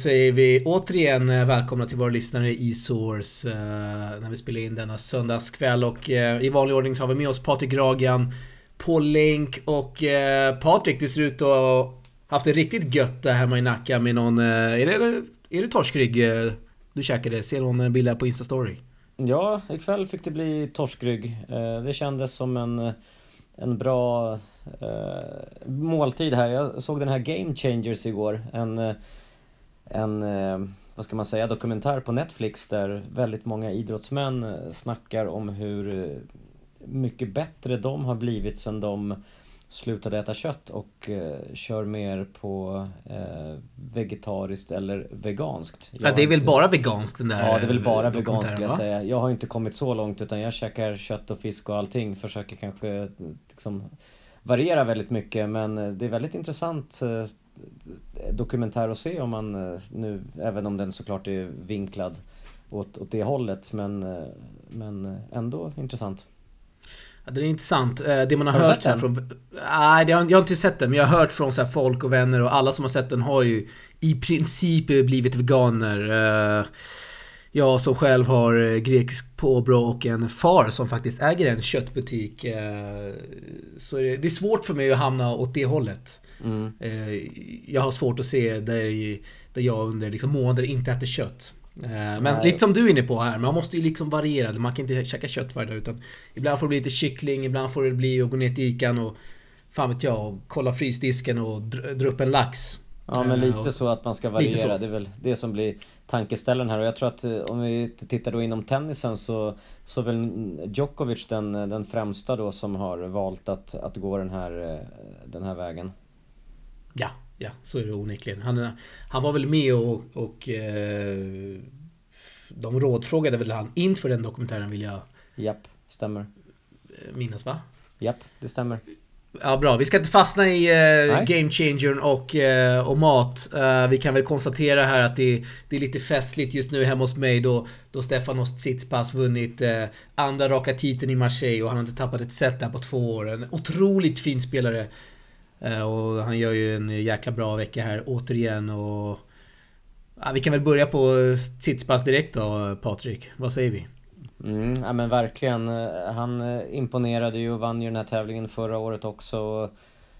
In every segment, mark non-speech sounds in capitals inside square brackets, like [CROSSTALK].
säger vi återigen eh, välkomna till våra lyssnare i Source eh, när vi spelar in denna söndagskväll och eh, i vanlig ordning så har vi med oss Patrik Ragan på länk och Patrik, det ser ut att ha haft det riktigt gött där hemma i Nacka med någon... Är det, är det torskrygg du käkade? Ser någon bild här på Instastory? Ja, ikväll fick det bli torskrygg. Det kändes som en, en bra eh, måltid här. Jag såg den här Game Changers igår. En, en vad ska man säga, dokumentär på Netflix där väldigt många idrottsmän snackar om hur mycket bättre de har blivit sen de slutade äta kött och eh, kör mer på eh, vegetariskt eller veganskt. Jag ja, det är väl inte... bara veganskt den där Ja, det är väl bara veganskt jag säga. Jag har inte kommit så långt utan jag käkar kött och fisk och allting. Försöker kanske liksom variera väldigt mycket men eh, det är väldigt intressant eh, dokumentär att se om man eh, nu, även om den såklart är vinklad åt, åt det hållet men, eh, men ändå intressant. Ja, det är intressant. Eh, det man har, har hört så från... Nej, jag har inte sett den. Men jag har hört från så folk och vänner och alla som har sett den har ju i princip blivit veganer. Eh, jag som själv har eh, grekisk påbrå och en far som faktiskt äger en köttbutik. Så det är svårt för mig att hamna åt det hållet. Mm. Jag har svårt att se där, där jag under liksom månader inte äter kött. Eh, men Nej. lite som du är inne på här, man måste ju liksom variera. Man kan inte käka kött varje dag utan Ibland får det bli lite kyckling, ibland får det bli att gå ner till Ican och Fan vet jag, kolla frysdisken och dra upp en lax. Ja men lite uh, så att man ska variera, det är väl det som blir tankeställaren här och jag tror att eh, om vi tittar då inom tennisen så Så väl Djokovic den, den främsta då som har valt att, att gå den här, den här vägen. Ja, Ja, så är det onekligen. Han, han var väl med och, och eh, de rådfrågade väl han inför den dokumentären vill jag... Japp, stämmer. Eh, minnas va? Japp, det stämmer. Ja, bra. Vi ska inte fastna i eh, Game Changern och, eh, och mat. Uh, vi kan väl konstatera här att det, det, är lite festligt just nu hemma hos mig då, då Stefanos Tsitsipas vunnit uh, andra raka titeln i Marseille och han har inte tappat ett set där på två år. En otroligt fin spelare. Eh, och han gör ju en jäkla bra vecka här återigen och... Ja, vi kan väl börja på Tsitsipas direkt då, Patrik. Vad säger vi? Mm, ja men verkligen. Han eh, imponerade ju och vann ju den här tävlingen förra året också. Och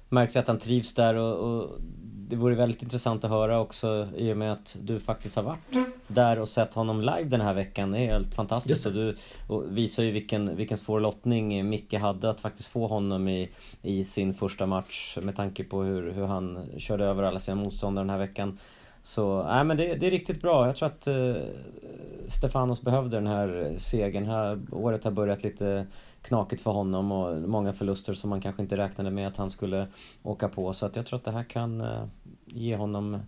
märks att han trivs där och, och det vore väldigt intressant att höra också i och med att du faktiskt har varit där och sett honom live den här veckan. Det är helt fantastiskt och du och visar ju vilken, vilken svår lottning Micke hade att faktiskt få honom i, i sin första match med tanke på hur, hur han körde över alla sina motståndare den här veckan. Så, nej men det, det är riktigt bra. Jag tror att eh, Stefanos behövde den här segern. Här, året har börjat lite knakigt för honom och många förluster som man kanske inte räknade med att han skulle åka på. Så att jag tror att det här kan eh, ge honom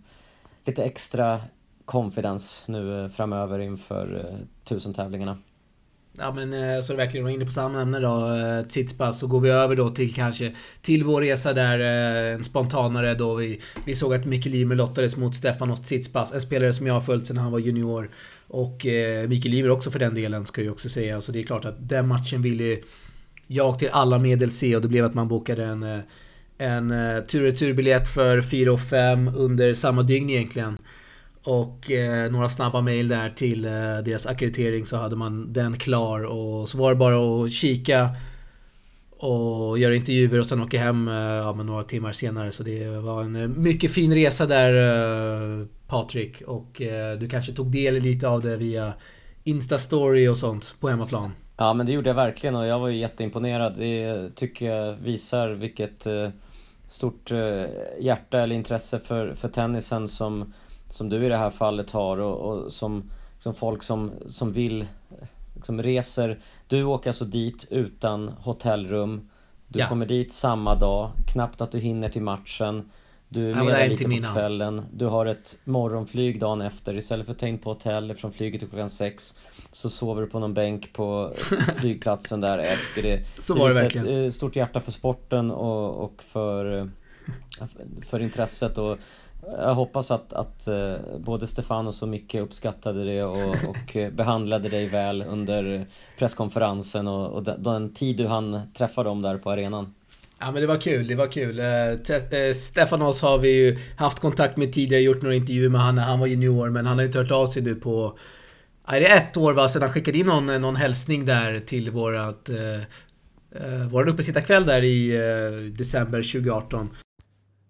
lite extra confidence nu eh, framöver inför eh, tusen tävlingarna. Ja men eh, så är det verkligen var inne på samma ämne då, eh, Tsitsipas, så går vi över då till kanske till vår resa där, eh, en spontanare då vi, vi såg att Mikael Ymer lottades mot Stefanos Tsitsipas, en spelare som jag har följt sedan han var junior. Och eh, Mikael Ymer också för den delen, ska jag också säga. Så det är klart att den matchen ville jag till alla medel se och det blev att man bokade en, en tur och returbiljett för 4 och 5 under samma dygn egentligen. Och eh, några snabba mail där till eh, deras akkreditering så hade man den klar och så var det bara att kika och göra intervjuer och sen åka hem eh, ja, några timmar senare. Så det var en eh, mycket fin resa där eh, Patrik. Och eh, du kanske tog del lite av det via Insta-story och sånt på hemmaplan. Ja men det gjorde jag verkligen och jag var ju jätteimponerad. Det tycker jag visar vilket eh, stort hjärta eller intresse för, för tennisen som som du i det här fallet har och, och som, som folk som, som vill, som reser. Du åker alltså dit utan hotellrum. Du ja. kommer dit samma dag, knappt att du hinner till matchen. Du är med lite på mina. kvällen. Du har ett morgonflyg dagen efter. Istället för att ta in på hotell eftersom flyget är klockan sex Så sover du på någon bänk på [LAUGHS] flygplatsen där. Jag tycker det, så var det verkligen. ett eh, stort hjärta för sporten och, och för, eh, för intresset. Och jag hoppas att, att eh, både Stefanos och Micke uppskattade det och, och eh, behandlade dig väl under presskonferensen och, och den, tid du hann träffa dem där på arenan. Ja men det var kul, det var kul. Eh, Stefanos har vi ju haft kontakt med tidigare, gjort några intervjuer med han han var junior, men han har inte hört av sig nu på... Är det ett år va, sedan han skickade in någon, någon hälsning där till vårat... Eh, våran uppesittarkväll där i eh, december 2018.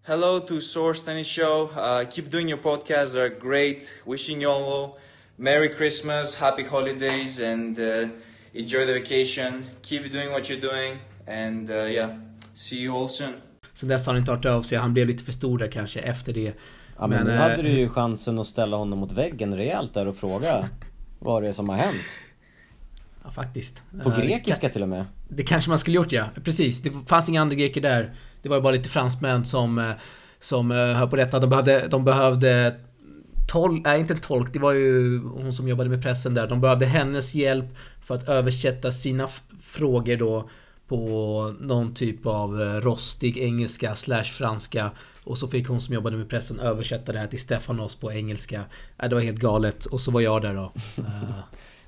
Hello to Source Tennis Show. Uh, keep doing your podcasts, they're great. Wishing you all Merry Christmas, Happy Holidays, and uh, enjoy the vacation. Keep doing what you're doing, and uh, yeah, see you all soon. Sen dess har han inte hört av sig. Han blev lite för stor där kanske efter det. Ja men, men nu hade du ju chansen att ställa honom mot väggen rejält där och fråga [LAUGHS] vad det är som har hänt. Ja, faktiskt. På grekiska till och med. Det kanske man skulle gjort ja. Precis. Det fanns inga andra greker där. Det var ju bara lite fransmän som, eh, som eh, hör på detta. De behövde, de behövde tolk, nej inte en tolk, det var ju hon som jobbade med pressen där. De behövde hennes hjälp för att översätta sina frågor då på någon typ av eh, rostig engelska slash franska. Och så fick hon som jobbade med pressen översätta det här till Stefanos på engelska. Äh, det var helt galet. Och så var jag där då.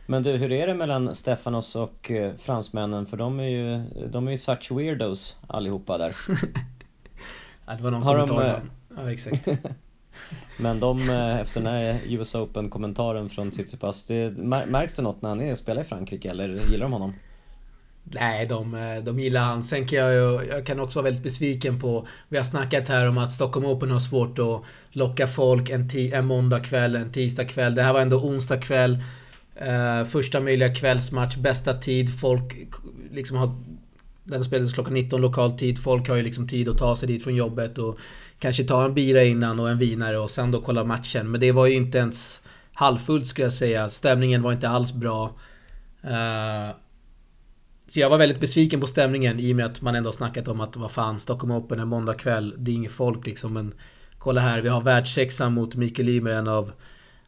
Men du, hur är det mellan Stefanos och eh, fransmännen? För de är ju, de är ju such weirdos allihopa där. [LAUGHS] ja, det var någon Har kommentar. [LAUGHS] De, eh, ja, exakt. Men de, efter den här US Open-kommentaren från Tsitsipas, det, märks det något när han är, spelar i Frankrike eller gillar de honom? Nej, de, de gillar han. Sen kan jag ju, jag kan också vara väldigt besviken på... Vi har snackat här om att Stockholm Open har svårt att locka folk en, en måndag kväll, en tisdag kväll. Det här var ändå onsdag kväll. Uh, första möjliga kvällsmatch, bästa tid. Folk liksom har... Den spelades klockan 19 lokal tid. Folk har ju liksom tid att ta sig dit från jobbet och kanske ta en bira innan och en vinare och sen då kolla matchen. Men det var ju inte ens halvfullt skulle jag säga. Stämningen var inte alls bra. Uh, så jag var väldigt besviken på stämningen i och med att man ändå snackat om att vad fan, Stockholm Open en måndag kväll, det är inget folk liksom. Men kolla här, vi har världssexan mot Mikael Ymer, en av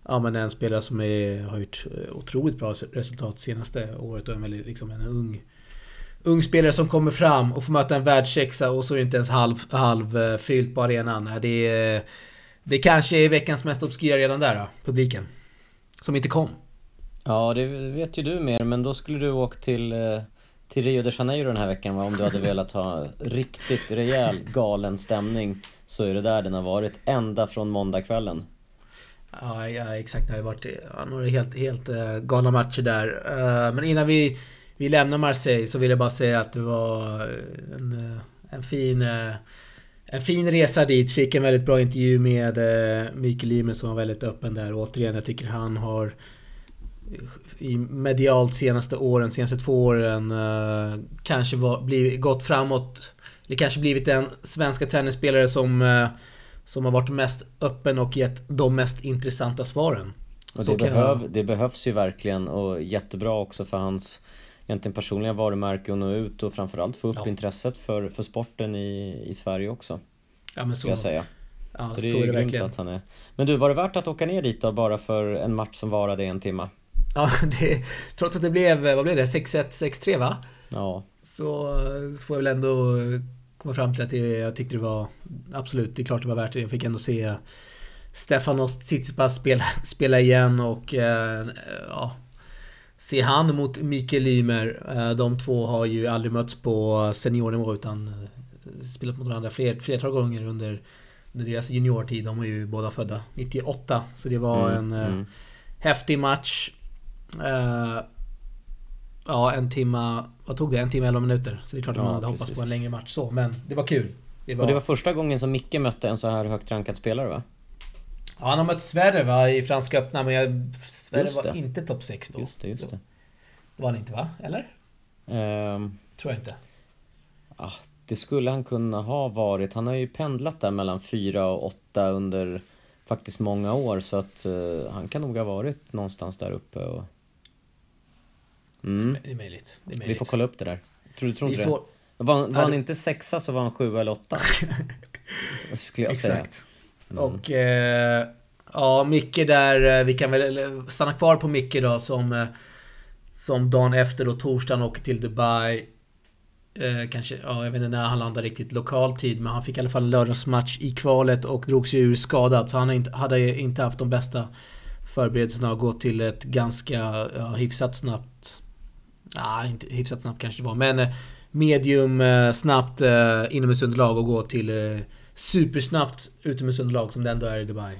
Ja men en spelare som är, har gjort eh, otroligt bra resultat senaste året och en väldigt, liksom en ung ung spelare som kommer fram och får möta en världssexa och så är det inte ens halv, halv eh, på arenan. Det, är, det kanske är veckans mest obskyra redan där då, publiken. Som inte kom. Ja, det vet ju du mer, men då skulle du åkt till, eh, till Rio de Janeiro den här veckan va? Om du hade velat ha riktigt rejäl galen stämning så är det där den har varit ända från måndagskvällen. Ja, ja exakt. Det har ju varit ja, några helt, helt uh, galna matcher där. Uh, men innan vi, vi lämnar Marseille så vill jag bara säga att det var eh, en, en fin... en fin resa dit. Fick en väldigt bra intervju med Mikael Ymer som var väldigt öppen där. Och återigen, jag tycker han har i medialt senaste åren, senaste två åren kanske var, blivit, gått framåt. Eller kanske blivit den svenska tennisspelare som som har varit mest öppen och gett de mest intressanta svaren. Och det, behöv, jag... det behövs ju verkligen och jättebra också för hans egentligen personliga varumärke att nå ut och framförallt få upp ja. intresset för, för sporten i, i Sverige också. Ja men så. Jag säga. Ja, så det är, så är det verkligen. Att han är. Men du, var det värt att åka ner dit då bara för en match som varade en timme? Ja, [LAUGHS] det, trots att det blev, vad blev det? 6-1, 6-3 va? Ja. Så får jag väl ändå komma fram till att jag tyckte det var absolut, det är klart det var värt det. Jag fick ändå se Stefanos Tsitsipas spela, [LAUGHS] spela igen och eh, ja, se han mot Mikael Ymer. Eh, de två har ju aldrig mötts på seniornivå utan eh, spelat mot varandra fler, flertal gånger under, under deras juniortid. De är ju båda födda 98. Så det var mm, en mm. häftig match. Ja, en timma... Vad tog det? En timme, elva minuter. Så det är klart att man hade precis. hoppats på en längre match så, men det var kul. Det var... Och det var första gången som Micke mötte en så här högt rankad spelare va? Ja, han har mött Sverre va, i Franska öppna, men jag, Sverre var inte topp 6 då. Just det, just det. Det var han inte va? Eller? Um, Tror jag inte. Ah, det skulle han kunna ha varit. Han har ju pendlat där mellan 4 och 8 under faktiskt många år, så att uh, han kan nog ha varit någonstans där uppe och... Mm. Det är möjligt. Det är möjligt. Vi får kolla upp det där. Tror du tror inte får... det? Var, var han inte sexa så var han sjua eller åtta. [LAUGHS] skulle jag Exakt. säga. Mm. Och... Eh, ja, Micke där. Eh, vi kan väl stanna kvar på Micke då som... Eh, som dagen efter då, torsdagen, åker till Dubai. Eh, kanske, ja, jag vet inte när han landade riktigt lokal tid, men han fick i alla fall en lördagsmatch i kvalet och drog sig ur skadad. Så han inte, hade inte haft de bästa förberedelserna och gått till ett ganska ja, hyfsat snabbt Nej, inte hyfsat snabbt kanske det var. Men eh, medium eh, snabbt eh, inomhusunderlag och gå till eh, supersnabbt utomhusunderlag som det ändå är i Dubai.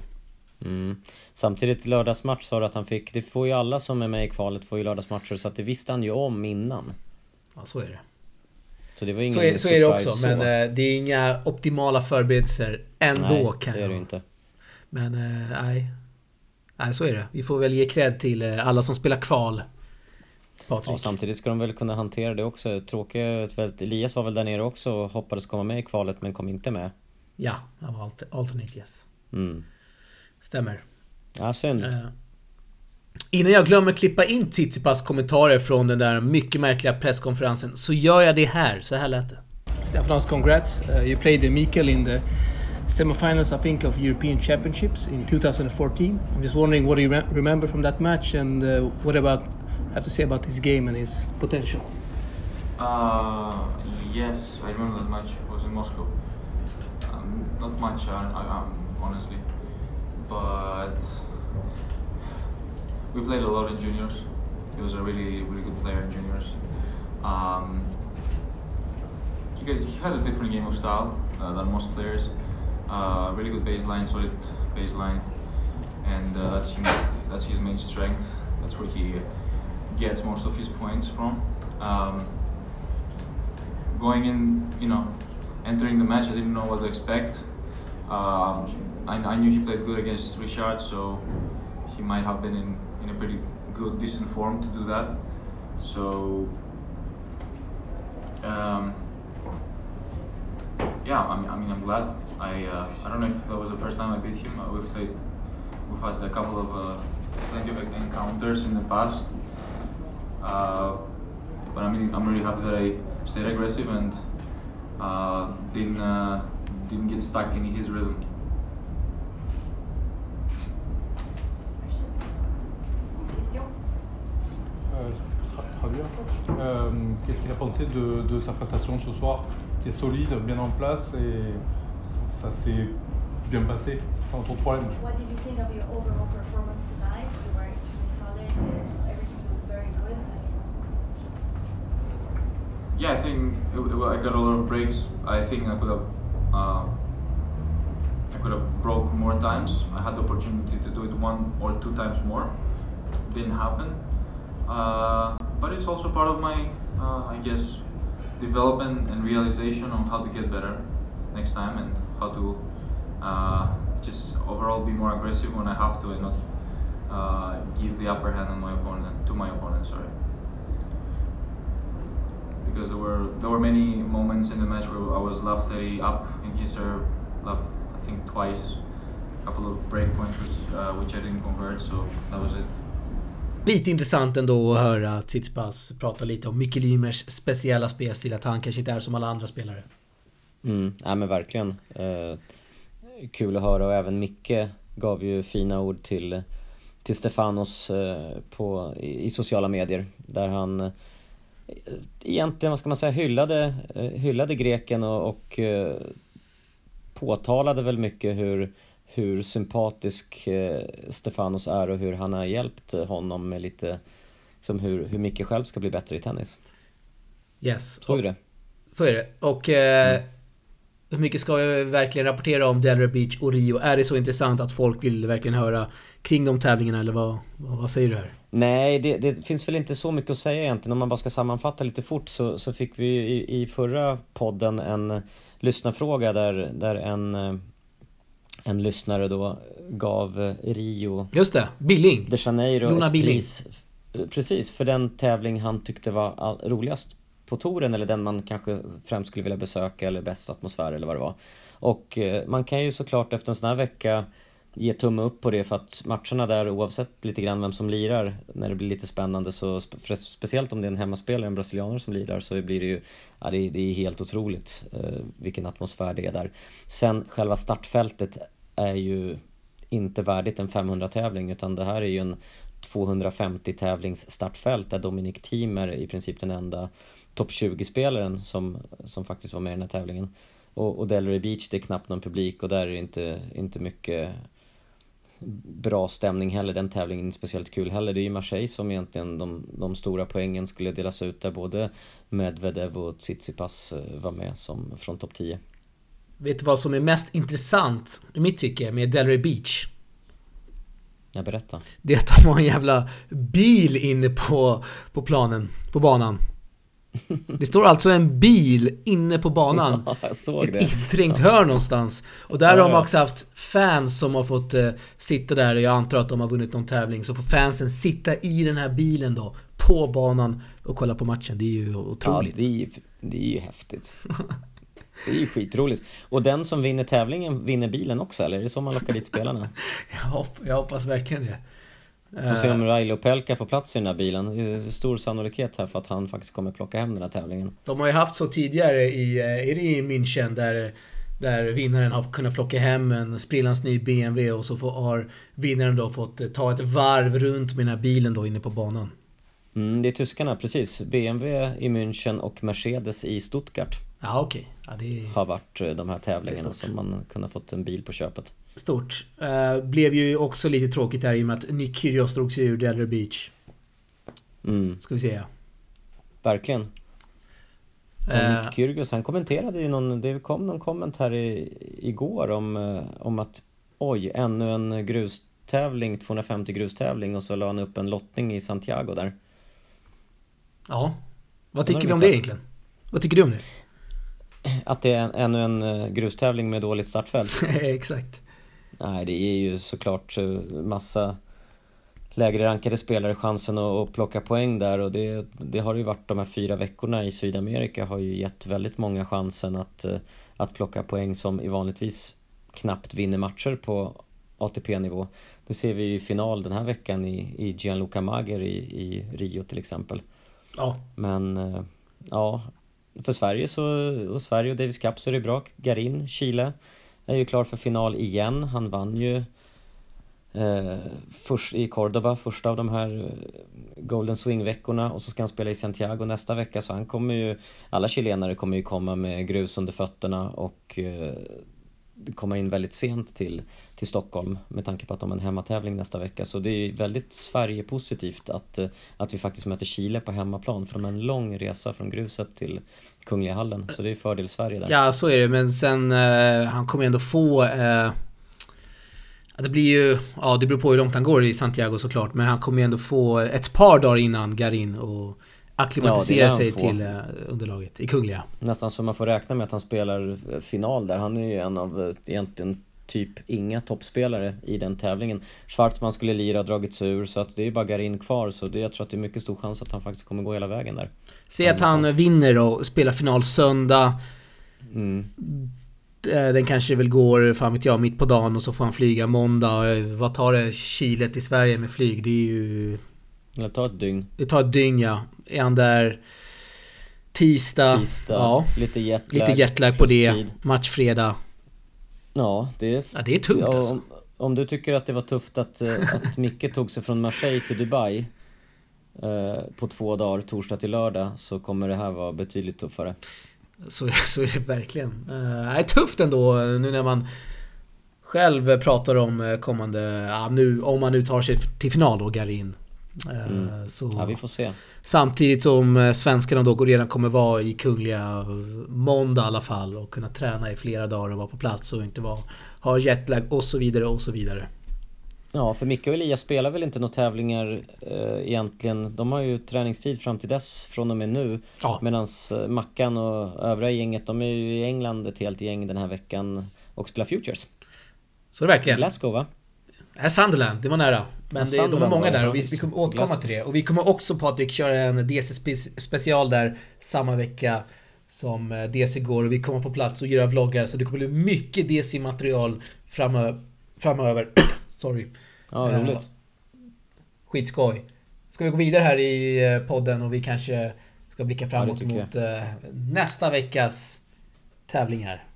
Mm. Samtidigt lördagsmatch sa du att han fick, det får ju alla som är med i kvalet får ju lördagsmatcher så att det visste han ju om innan. Ja, så är det. Så det var ingen Så är, så är det också, surprise men så. eh, det är inga optimala förberedelser ändå Nej, kan det är det inte. Men eh, nej. Nej, så är det. Vi får väl ge cred till eh, alla som spelar kval. Patrik. Ja, samtidigt ska de väl kunna hantera det också. Tråkigt Elias var väl där nere också och hoppades komma med i kvalet men kom inte med. Ja, han var alter, alternate yes. Mm. Stämmer. Ja, synd. Eh, Innan jag glömmer klippa in Tsitsipas kommentarer från den där mycket märkliga presskonferensen så gör jag det här. Så här lät det. Stefanos, congrats. Uh, you played Mikael in the semifinals, I think, of European Championships in 2014. I'm just wondering what do you re- remember from that match and uh, what about have to say about his game and his potential? Uh, yes, I remember that match. It was in Moscow. Um, not much, um, honestly, but we played a lot in juniors. He was a really, really good player in juniors. Um, he, he has a different game of style uh, than most players. Uh, really good baseline, solid baseline, and uh, that's him, that's his main strength. That's where he gets most of his points from. Um, going in, you know, entering the match, I didn't know what to expect. Um, I, I knew he played good against Richard, so he might have been in, in a pretty good, decent form to do that. So, um, yeah, I mean, I mean, I'm glad. I uh, I don't know if that was the first time I beat him. Uh, we've played, we've had a couple of uh, plenty of encounters in the past. Uh, but I mean, I'm really happy that I stayed aggressive and uh, didn't uh, didn't get stuck in his rhythm. Question Euh. Euh, Qu'est-ce qu'il a pensé de, de sa prestation ce soir? C'était solide, bien en place et ça s'est bien passé sans trop de problèmes. What did you think of your overall performance tonight? Yeah, I think it, it, I got a lot of breaks. I think I could have uh, I could have broke more times. I had the opportunity to do it one or two times more. Didn't happen. Uh, but it's also part of my, uh, I guess, development and realization on how to get better next time and how to uh, just overall be more aggressive when I have to and not uh, give the upper hand on my opponent to my opponent. Sorry because there were there were many moments in the match where I was left 30 up in his serve, left I think twice, a couple of break points which, uh, which I didn't convert, so that was it. Lite intressant ändå att höra Tsitsipas prata lite om Micke Limers speciella spelstil. Att han kanske inte är som alla andra spelare. Mm, ja men verkligen. Eh, kul att höra och även Micke gav ju fina ord till, till Stefanos eh, på, i, i sociala medier. Där han eh, egentligen, vad ska man säga, hyllade, eh, hyllade greken och, och eh, påtalade väl mycket hur, hur sympatisk eh, Stefanos är och hur han har hjälpt honom med lite, liksom hur, hur Micke själv ska bli bättre i tennis. Yes. Såg du det? Så är det. Och eh, hur mycket ska vi verkligen rapportera om Delray Beach och Rio? Är det så intressant att folk vill verkligen höra kring de tävlingarna eller vad, vad, säger du här? Nej, det, det finns väl inte så mycket att säga egentligen. Om man bara ska sammanfatta lite fort så, så fick vi i, i förra podden en lyssnarfråga där, där en, eh, en lyssnare då gav eh, Rio Just det, Billing. de Janeiro Jona Billing. pris Precis, för den tävling han tyckte var all, roligast på touren eller den man kanske främst skulle vilja besöka eller bäst atmosfär eller vad det var. Och eh, man kan ju såklart efter en sån här vecka ge tumme upp på det för att matcherna där oavsett lite grann vem som lirar när det blir lite spännande så spe- speciellt om det är en hemmaspelare, en brasilianer som lirar så blir det ju ja, det, är, det är helt otroligt eh, vilken atmosfär det är där. Sen själva startfältet är ju inte värdigt en 500 tävling utan det här är ju en 250 tävlings startfält där Dominic Thiem är i princip den enda topp 20-spelaren som, som faktiskt var med i den här tävlingen. Och, och Delray Beach, det är knappt någon publik och där är det inte, inte mycket bra stämning heller. Den tävlingen är inte speciellt kul heller. Det är ju Marseille som egentligen de, de stora poängen skulle delas ut där både Medvedev och Tsitsipas eh, var med som från topp 10. Vet du vad som är mest intressant, i mitt tycke, med Delray Beach? Jag berättar. Det är att de har en jävla bil inne på, på planen, på banan. Det står alltså en bil inne på banan. [LAUGHS] Ja, Ett det. inträngt hörn någonstans. Och där har Ja, de ja. också haft fans som har fått eh, sitta där. Jag antar att de har vunnit någon tävling. Så får fansen sitta i den här bilen då. På banan och kolla på matchen. Det är ju Ja, otroligt. det är, ju, det är ju häftigt. Det är ju skitroligt. Och den som vinner tävlingen vinner bilen också, eller är det så man lockar dit spelarna? [LAUGHS] Jag, hopp, jag hoppas verkligen det. Och se Eh, om Railo Pelka får plats i den här bilen. Det är stor sannolikhet här för att han faktiskt kommer plocka hem den här tävlingen. De har ju haft så tidigare i, eh, är det i München där, där vinnaren har kunnat plocka hem en sprillans ny BMW och så får, har vinnaren då fått eh, ta ett varv runt med den här bilen då inne på banan. Mm, det är tyskarna, precis. BMW i München och Mercedes i Stuttgart Ja okej. Ja, det har varit de här tävlingarna som man kunnat fått en bil på köpet. Stort. Eh, blev ju också lite tråkigt här i och med att Nick Kyrgios drog sig ur Delray Beach. Mm, Ska vi säga. verkligen. Eh, Nick Kyrgios, han kommenterade ju någon, det kom någon komment här i, igår om, eh, om att oj, ännu en grustävling, 250 grustävling och så la han upp en lottning i Santiago där. ja. Vad tycker vi du om det egentligen? Vad tycker du om det? Att det är ännu en grustävling med dåligt startfält. [LAUGHS] Exakt. Nej, det är ju såklart eh, massa lägre rankade spelare chansen att, plocka poäng där och det, det har ju varit de här fyra veckorna i Sydamerika har ju gett väldigt många chansen att, eh, att plocka poäng som i vanligtvis knappt vinner matcher på ATP-nivå. Det ser vi ju i final den här veckan i, i Gianluca Mager i, i Rio till exempel. Ja. Men eh, ja, för Sverige så, och Sverige och Davis Cup så är det bra. Garin, Chile, är ju klar för final igen. Han vann ju eh, först i Cordoba, första av de här eh, Golden Swing-veckorna och så ska han spela i Santiago nästa vecka så han kommer ju, alla chilenare kommer ju komma med grus under fötterna och eh, komma in väldigt sent till, till Stockholm med tanke på att de har en hemmatävling nästa vecka. Så det är väldigt Sverige-positivt att, eh, att vi faktiskt möter Chile på hemmaplan för de har en lång resa från gruset till Kungliga hallen. Så det är fördel Sverige där. Ja, så är det. Men sen, eh, han kommer ändå få... Eh, det blir ju... Ja, det beror på hur långt han går i Santiago såklart. Men han kommer ju ändå få ett par dagar innan Garin och Ja, lär han sig till eh, underlaget i Kungliga. Nästan så man får räkna med att han spelar eh, final där. Han är ju en av eh, egentligen typ inga toppspelare i den tävlingen. Schwartzman skulle lira och dragit sig ur så att det är bara Garin kvar så det, jag tror att det är mycket stor chans att han faktiskt kommer gå hela vägen där. Säg att han vinner och spelar final söndag. Mm. Den kanske väl går, fan vet jag, mitt på dagen och så får han flyga måndag. Vad tar det Chile till Sverige med flyg? Det är ju... Eller ta ett dygn. Det tar ett dygn ja. Är han där tisdag? Tisdag, Ja. lite jetlag. Lite jetlag på det. tid. Match fredag. Ja, det är... Ja, det är tungt Ja, alltså. om, om du tycker att det var tufft att, eh, att Micke tog sig från Marseille till Dubai eh, på två dagar, torsdag till lördag, så kommer det här vara betydligt tuffare. Så, så är det verkligen. Det är tufft ändå eh, nu när man själv pratar om eh, kommande... Ja, nu, om man nu tar sig till final då, Garin. Eh, Mm. Så, Ja, vi får se. Samtidigt som eh, svenskarna då redan kommer vara i Kungliga eh, måndag i alla fall och kunna träna i flera dagar och vara på plats och inte vara, ha jetlag och så vidare och så vidare. Ja, för Micke och Elias spelar väl inte några tävlingar eh, egentligen. De har ju träningstid fram till dess från och med nu. Ja. Medan Mackan och övriga gänget, de är ju i England ett helt gäng den här veckan och spelar Futures. Så det verkligen. Glasgow va? Äh, Sunderland, det var nära. Men Ja, det, de är många där och vi, ja. vi kommer återkomma till det. Och vi kommer också Patrik köra en DC spe- special där samma vecka som eh, DC går och vi kommer på plats och göra vloggar så det kommer bli mycket DC-material framö- framöver. [CLEARS THROAT] Sorry. Ja, roligt. Skitskoj. Ska vi gå vidare här i eh, podden och vi kanske ska blicka framåt jag. mot eh, nästa veckas tävlingar.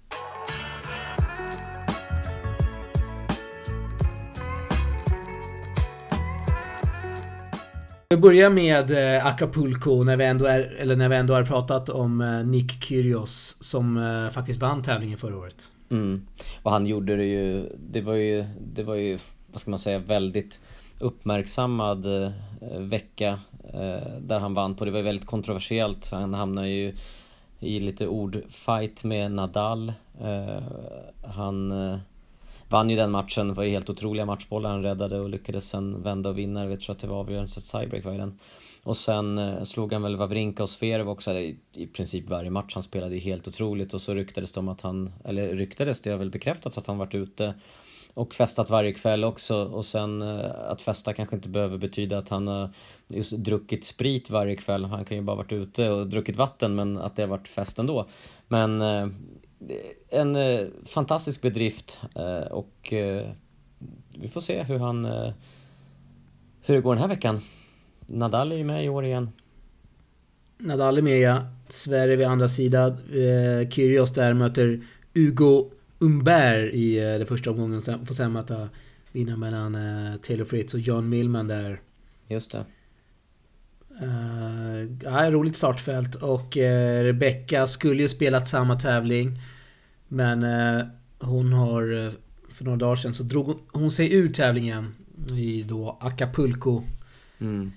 Vi börjar med eh, Acapulco när vi ändå är, eller när vi ändå har pratat om eh, Nick Kyrgios som eh, faktiskt vann tävlingen förra året. Mm. Och han gjorde det ju, det var ju, det var ju vad ska man säga, väldigt uppmärksammad vecka där han vann på. Det var väldigt kontroversiellt. Han hamnade ju i lite ordfight med Nadal. Han vann ju den matchen, det var ju helt otroliga matchbollar han räddade och lyckades sen vända och vinna. Jag tror att det var avgörande så tiebreak var i den. Och sen eh, slog han väl Wawrinka och Sverov också i, i princip varje match han spelade helt otroligt och så ryktades det om att han, eller ryktades det har väl bekräftats att han varit ute och festat varje kväll också och sen eh, att festa kanske inte behöver betyda att han har just druckit sprit varje kväll. Han kan ju bara varit ute och druckit vatten men att det har varit fest ändå. Men eh, en eh, fantastisk bedrift eh, och eh, vi får se hur han hur det går den här veckan. Nadal är ju med i år igen. Nadal är med ja. Sverige vid andra sidan. Kyrgios där möter Hugo Umberg i den första omgången. Sen får sen möta vinnaren mellan Taylor Fritz och John Millman där. Just det. Uh, ja, roligt startfält och uh, Rebecca skulle ju spelat samma tävling. Men uh, hon har för några dagar sedan så drog hon, hon sig ur tävlingen i då Acapulco. Mm.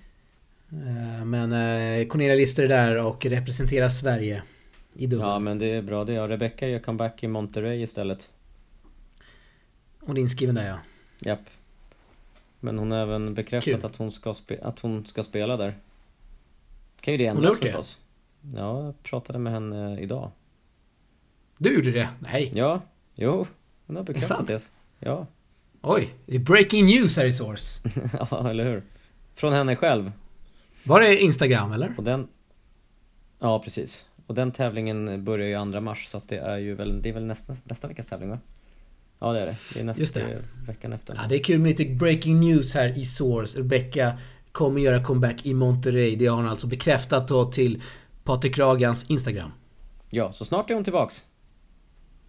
Men Cornelia Lister är där och representerar Sverige i dubbel. Ja men det är bra det. Rebecca gör comeback i Monterrey istället. Hon är inskriven där ja. Japp. Men hon har även bekräftat Kul. att hon, ska att hon ska spela där. Kan ju det Hon ändras gjort det? förstås. Ja, jag pratade med henne idag. Du gjorde det? Nej. Ja, jo. Hon har bekräftat det. Ja. Oj, det är breaking news här i Source. [LAUGHS] ja, eller hur? Från henne själv. Var det Instagram eller? Och den... Ja, precis. Och den tävlingen börjar ju 2 mars så att det är ju väl, det är väl nästa, nästa veckas tävling va? Ja det är det. Det är nästa Just det. veckan efter. Ja, det är kul med lite breaking news här i Source. Rebecca kommer göra comeback i Monterrey. Det har hon alltså bekräftat då till Patrik Ragans Instagram. Ja, så snart är hon tillbaks.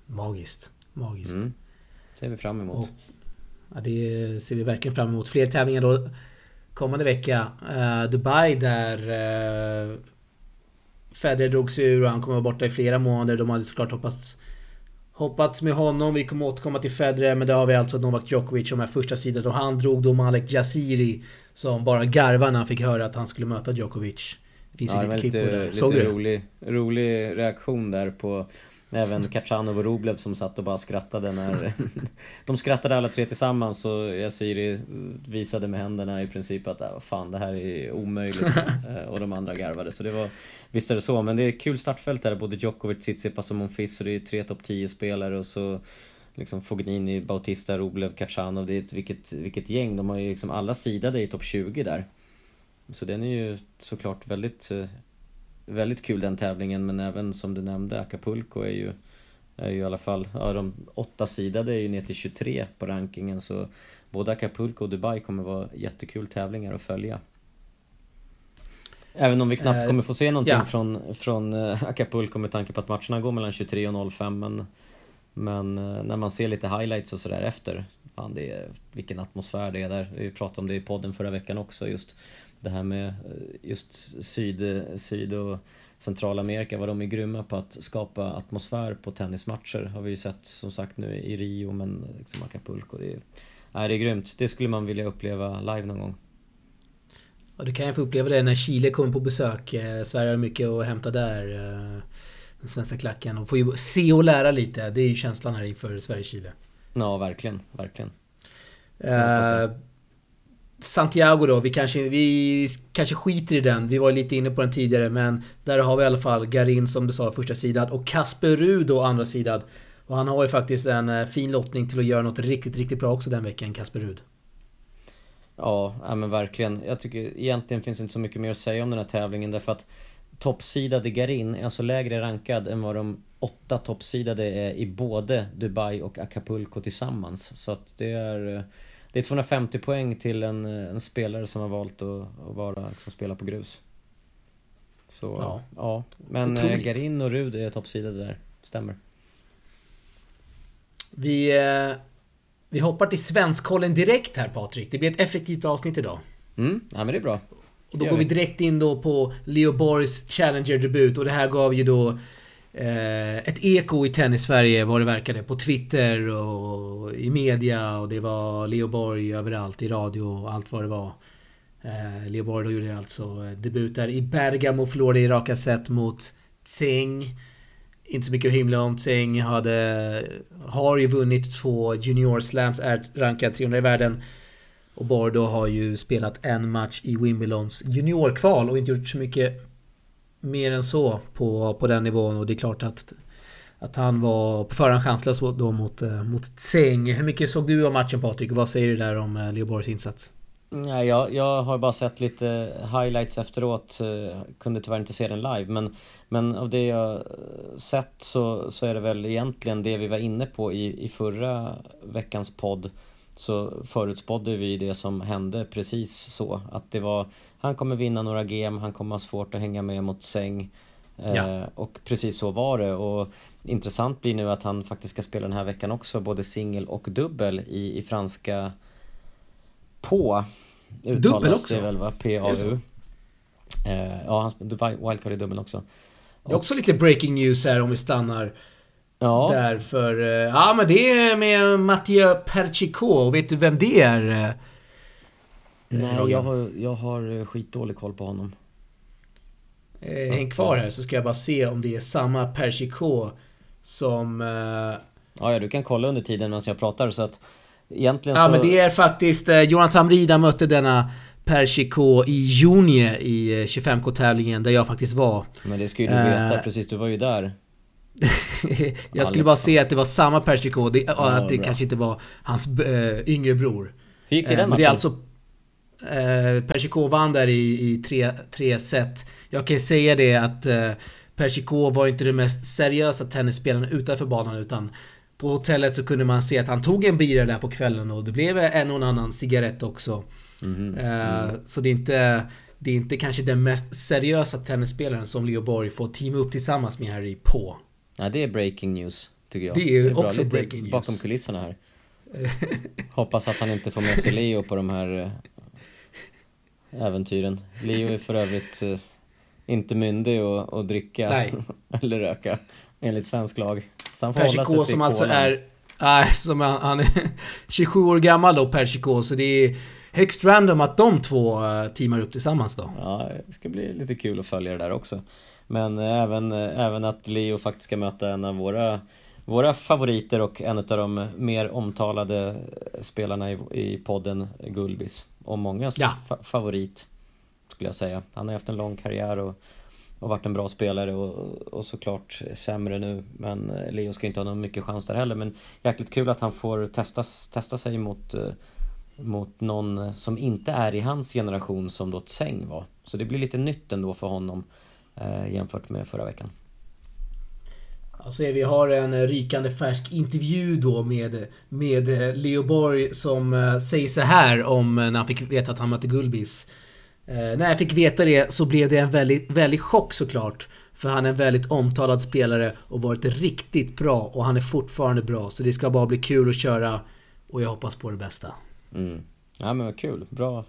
Magiskt. Magiskt. Mm. Ser vi fram emot. Och, ja, det ser vi verkligen fram emot. Fler tävlingar då kommande vecka. Eh, Dubai där uh, Federer drog sig ur och han kommer vara borta i flera månader. De hade såklart hoppats Hoppats med honom, vi kommer återkomma till Federer men där har vi alltså Novak Djokovic som är första sidan och han drog då Malek Jaziri som bara garvade när han fick höra att han skulle möta Djokovic. Det finns Ja, lite klipp på det. Såg lite du rolig, rolig reaktion där på Även Kachanov och Rublev som satt och bara skrattade när [LAUGHS] De skrattade alla tre tillsammans och Yaziri visade med händerna i princip att äh, fan det här är omöjligt. [LAUGHS] Eh, Och de andra garvade. Så det var Visst är det så men det är kul startfält där både Djokovic, Tsitsipas och Monfils och det är tre topp 10 spelare och så Liksom Fognini, Bautista, Rublev, Kachanov Det är ett, vilket, vilket gäng, de har ju liksom alla sidade i topp 20 där Så den är ju såklart väldigt eh, Väldigt kul den tävlingen. Men även som du nämnde Acapulco är ju är ju i alla fall, ja de åtta sidade är ju ner till 23 på rankingen. Så Både Acapulco och Dubai kommer vara jättekul tävlingar att följa. Även om vi knappt Eh, kommer få se någonting ja. från, från eh, Acapulco med tanke på att matcherna går mellan 23 och 05 men Men när man ser lite highlights och sådär efter Fan det är, vilken atmosfär det är där. Vi pratade om det i podden förra veckan också just Det här med eh, just syd, syd och Centralamerika, vad de är grymma på att skapa atmosfär på tennismatcher har vi ju sett som sagt nu i Rio men liksom Acapulco. Det är, nej, det är grymt. Det skulle man vilja uppleva live någon gång. Och du kan ju få uppleva det när Chile kommer på besök. Eh, Sverige har mycket att hämta där. eh, Den svenska klacken. Och får ju se och lära lite. Det är ju känslan här inför Sverige-Chile. Ja, verkligen, verkligen. Eh, Santiago då, vi kanske, vi kanske skiter i den. Vi var lite inne på den tidigare men där har vi i alla fall Garin som du sa första sidan och Kasper Ruud då andra sidan. Och han har ju faktiskt en eh, fin lottning till att göra något riktigt, riktigt bra också den veckan, Kasper Ruud. Ja, ja men verkligen. Jag tycker egentligen finns inte så mycket mer att säga om den här tävlingen därför att toppsidade Garin är alltså lägre rankad än vad de åtta toppsidade är i både Dubai och Acapulco tillsammans. Så att det är eh, det är 250 poäng till en, en spelare som har valt att, att vara, liksom, spela på grus. Så, Ja. ja. Men eh, Otroligt. Garin och Rud är toppsidade där, stämmer. Vi, eh, vi hoppar till Svenskkollen direkt här Patrik. Det blir ett effektivt avsnitt idag. Mm, ja men det är bra. Och då går vi vi. direkt in då på Leo Borgs Challenger-debut och det här gav ju då eh, Eh, ett eko i tennis-Sverige vad det verkade. På Twitter och i media och det var Leo Borg överallt i radio och allt vad det var. Eh, Leo Borg då gjorde alltså eh, debut där i Bergamo, förlorade i raka set mot Tsing. Inte så mycket att himla om. Tsing hade, har ju vunnit två Junior Slams, är rankad 300 i världen. Och Bordo har ju spelat en match i Wimbledons juniorkval och inte gjort så mycket mer än så på, på den nivån. Och det är klart att, att han var på förhand chanslös då mot, eh, mot Tseng. Hur mycket såg du av matchen Patrik? Och vad säger du där om eh, Leoborgs insats? Nej, jag, jag har bara sett lite highlights efteråt. Eh, kunde tyvärr inte se den live. Men, men av det jag sett så, så är det väl egentligen det vi var inne på i, i förra veckans podd. Så förutspådde vi det som hände precis så. Att det var, han kommer vinna några game, han kommer ha svårt att hänga med mot Säng. Eh, Ja. Och precis så var det. Och intressant blir nu att han faktiskt ska spela den här veckan också, både singel och dubbel i, i franska på uttalas Dubbel också? det väl va? PAU. Eh, ja, han wildcard i dubbeln också. Det är också lite breaking news här om vi stannar Ja, där för... eh, Ja men det är med Mathieu Perchico. Vet du vem det är? Eh? nej jag har, jag har eh, skitdålig koll på honom. Eh, Häng kvar eh, här så ska jag bara se om det är samma Perchico som... eh, Ja, ja, du kan kolla under tiden medan jag pratar så att egentligen Ja så... men det är faktiskt eh, Jonathan Rida mötte denna Perchico i Juni i eh, 25K-tävlingen där jag faktiskt var. Men det ska ju du veta Eh, precis, du var ju där. [LAUGHS] jag skulle bara se att det var samma Perchico, det, och att det bra. kanske inte var hans äh, yngre bror. Hur gick det i den men det är matchen? alltså... Eh, Persico vann där i, i tre, tre set. Jag kan ju säga det att eh, Persico var inte den mest seriösa tennisspelaren utanför banan utan på hotellet så kunde man se att han tog en bira där på kvällen och det blev en och annan cigarett också. Mhm. Eh, Så det är inte... Det är inte kanske den mest seriösa tennisspelaren som Leo Borg får teama upp tillsammans med i på. Ja, det är breaking news, tycker jag. Det är ju bra. också breaking news. bakom kulisserna här. [LAUGHS] Hoppas att han inte får med sig Leo på de här eh, äventyren. Leo är för övrigt eh, inte myndig att, att dricka Nej. [LAUGHS] eller röka enligt svensk lag. Så han får hålla sig till som alltså är... Nej, som han, han är [LAUGHS] 27 år gammal då, Persico, så det är högst random att de två eh, teamar upp tillsammans då. Ja, det ska bli lite kul att följa det där också. Men eh, även, eh, även att Leo faktiskt ska möta en av våra, våra favoriter och en av de mer omtalade spelarna i, i podden, Gulbis. Och mångas Ja. fa- favorit, skulle jag säga. Han har haft en lång karriär och, och varit en bra spelare och, och såklart sämre nu. Men eh, Leo ska inte ha någon mycket chans där heller. Men jäkligt kul att han får testa, testa sig mot eh, mot någon som inte är i hans generation som då Tseng var. Så det blir lite nytt ändå för honom eh, jämfört med förra veckan. Alltså vi har en rykande färsk intervju då med, med Leo Borg som eh, säger så här om eh, när han fick veta att han mötte Gulbis. Eh, när jag fick veta det så blev det en väldigt, väldigt chock såklart. För han är en väldigt omtalad spelare och varit riktigt bra och han är fortfarande bra. Så det ska bara bli kul att köra och jag hoppas på det bästa. Mm. Ja men vad kul, bra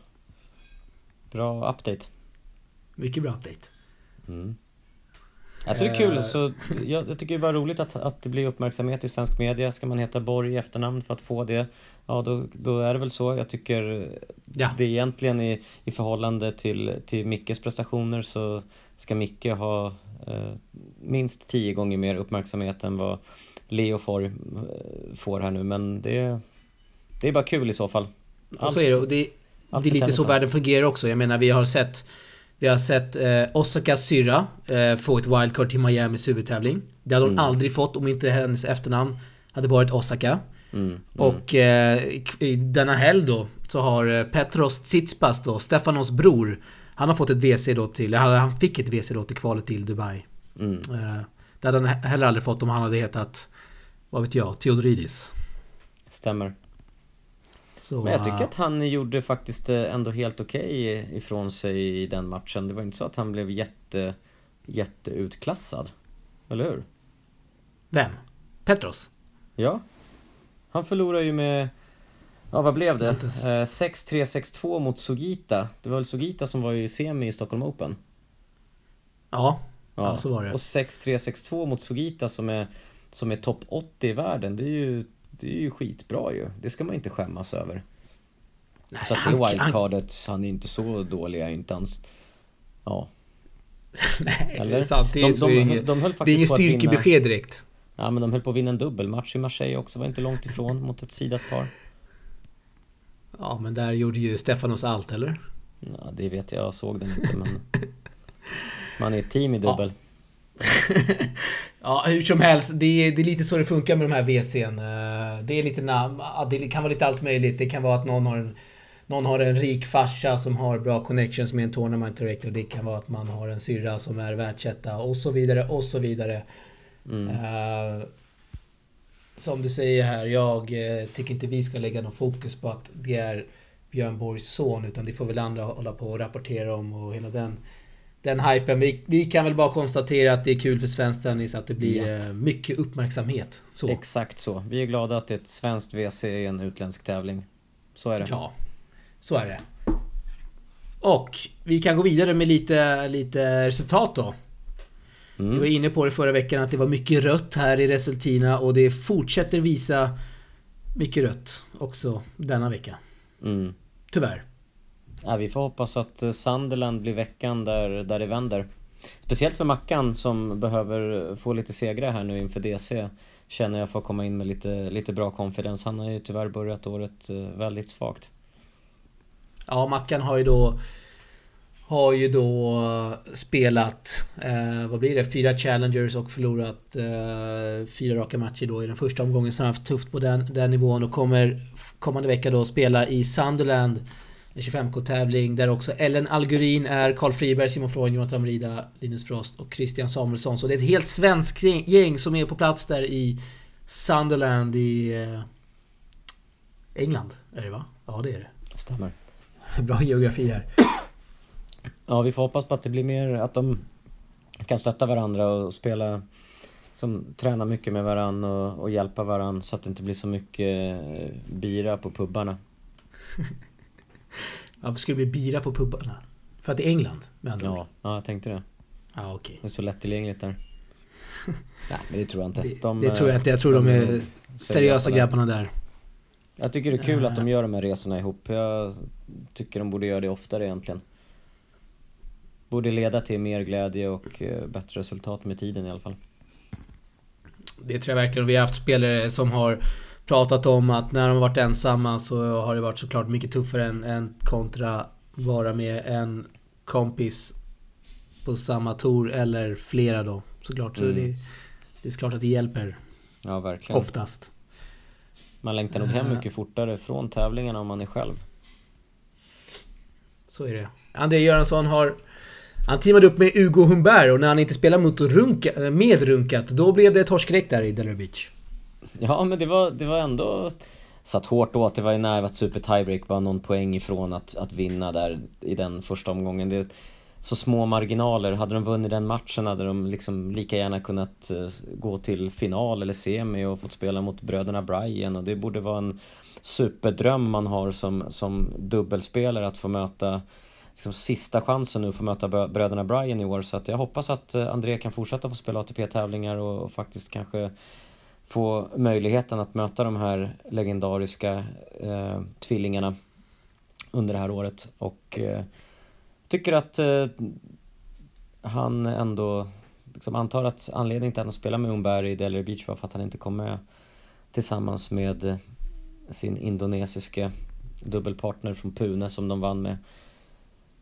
Bra update Mycket bra update. mm. Alltså det är kul, Eh. så jag, jag tycker det är bara roligt att, att det blir uppmärksamhet i svensk media Ska man heta Borg i efternamn för att få det Ja då, då är det väl så, jag tycker Ja. Det egentligen i, i förhållande till, till Mickes prestationer så ska Micke ha eh, minst tio gånger mer uppmärksamhet än vad Leo får, eh, får här nu men det, det är bara kul i så fall Och så är det, och det, allt det är lite så världen fungerar också. Jag menar vi har sett Vi har sett eh, Osakas syrra eh, få ett wildcard till Miamis huvudtävling. Det hade hon Mm. aldrig fått om inte hennes efternamn hade varit Osaka. Mm, mm. Och eh, i denna helg då så har eh, Petros Tsitsipas då, Stefanos bror Han har fått ett WC då till, han fick ett WC då till kvalet till Dubai. Mm. Eh, det hade han he- heller aldrig fått om han hade hetat Vad vet jag, Theodoridis. Stämmer Så, Men jag tycker eh, att han gjorde faktiskt eh, ändå helt okej ifrån sig i den matchen. Det var inte så att han blev jätte, jätteutklassad. Eller hur? Vem? Petros? Ja. Han förlorade ju med, ja vad blev det? Jag har inte ens- Eh, 6-3, 6-2 mot Sugita. Det var väl Sugita som var i semi i Stockholm Open? Ja. Ja, så var det. Och 6-3, 6-2 mot Sugita som är, som är topp 80 i världen. Det är ju, det är ju skitbra ju. Det ska man inte skämmas över. Nej, Så att det han- wildcardet, han är inte så dålig, är inte hans... Ja. [LAUGHS] Nej, Eller? samtidigt De- så är det de- inget, de höll det är vinna. styrkebesked direkt. Ja men de höll på att vinna en dubbelmatch i Marseille också, var inte långt ifrån mot ett sidat par. Ja, men där gjorde ju Stefanos allt, eller? Ja, det vet jag, jag såg den inte men... [LAUGHS] Man är ett team i dubbel. Ja, [LAUGHS] hur som helst. Det är, det är lite så det funkar med de här WC'n. Eh, Det är lite namn. ja, Det kan vara lite allt möjligt. Det kan vara att någon har en, någon har en rik farsa som har bra connections med en tournament director. Det kan vara att man har en syrra som är världsetta och så vidare och så vidare. Mm. Eh, som du säger här, jag eh, tycker inte vi ska lägga någon fokus på att det är Björn Borgs son utan det får väl andra hålla på och rapportera om och hela den den hypen. Vi, vi kan väl bara konstatera att det är kul för svensk tennis att det blir Ja. eh, mycket uppmärksamhet. Så. Exakt så. Vi är glada att det är ett svenskt WC i en utländsk tävling. Så är det. Ja, så är det. Och vi kan gå vidare med lite, lite resultat då. Vi var Mm. inne på det förra veckan att det var mycket rött här i resultina och det fortsätter visa mycket rött också denna vecka. Mm. Tyvärr. Ja, vi får hoppas att eh, Sunderland blir veckan där, där det vänder. Speciellt för Mackan som behöver få lite segrar här nu inför DC. Känner jag får komma in med lite, lite bra confidence. Han har ju tyvärr börjat året eh, väldigt svagt. Ja, Mackan har ju då har ju då eh, spelat, eh, vad blir det, fyra challengers och förlorat eh, fyra raka matcher då i den första omgången. Så han har haft tufft på den, den nivån och kommer kommande vecka då spela i Sunderland. En 25K-tävling där också Ellen Algurin är, Karl Friberg, Simon Freund, Jonathan Merida, Linus Frost och Christian Samuelsson. Så det är ett helt svenskt gäng- gäng som är på plats där i Sunderland i eh, England. Är det va? Ja, det är det. Stämmer. [LAUGHS] Bra geografi här. Ja, vi får hoppas på att det blir mer att de kan stötta varandra och spela som tränar mycket med varandra och, och hjälpa varandra så att det inte blir så mycket eh, bira på pubbarna. [LAUGHS] Varför skulle det bli bira på pubbarna? För att det är England med andra ord? Ja, ja jag tänkte det. Ja, okej. Det är så lättillgängligt där. [LAUGHS] Nej, men det tror jag inte. Det, De, det tror jag inte. Jag tror de är seriösa där. grabbarna där. Jag tycker det är kul att de gör de här resorna ihop. Jag tycker de borde göra det oftare egentligen. Borde leda till mer glädje och eh, bättre resultat med tiden i alla fall. Det tror jag verkligen. Vi har haft spelare som har pratat om att när de har varit ensamma så har det varit såklart mycket tuffare än, än kontra vara med en kompis på samma tour eller flera då. Såklart. Så Mm. det, det är klart att det hjälper Ja, verkligen. oftast. Man längtar nog hem Eh. mycket fortare från tävlingarna om man är själv. Så är det. André Göransson har... Han teamade upp med Hugo Humbert och när han inte spelade mot Runka, med Runkat, då blev det torskräck där i Delray Beach. Ja, men det var, det var ändå satt hårt åt. Det var ju nära att super tiebreak var någon poäng ifrån att, att vinna där i den första omgången. Det är så små marginaler. Hade de vunnit den matchen hade de liksom lika gärna kunnat eh, gå till final eller semi och fått spela mot bröderna Bryan och det borde vara en superdröm man har som, som dubbelspelare att få möta liksom sista chansen nu att få möta bröderna Bryan i år så att jag hoppas att eh, André kan fortsätta få spela ATP-tävlingar och, och faktiskt kanske få möjligheten att möta de här legendariska eh, tvillingarna under det här året och eh, tycker att eh, han ändå liksom antar att anledningen till att han spelar med Umberg i Delray Beach var för att han inte kom med tillsammans med eh, sin indonesiske dubbelpartner från Pune som de vann med.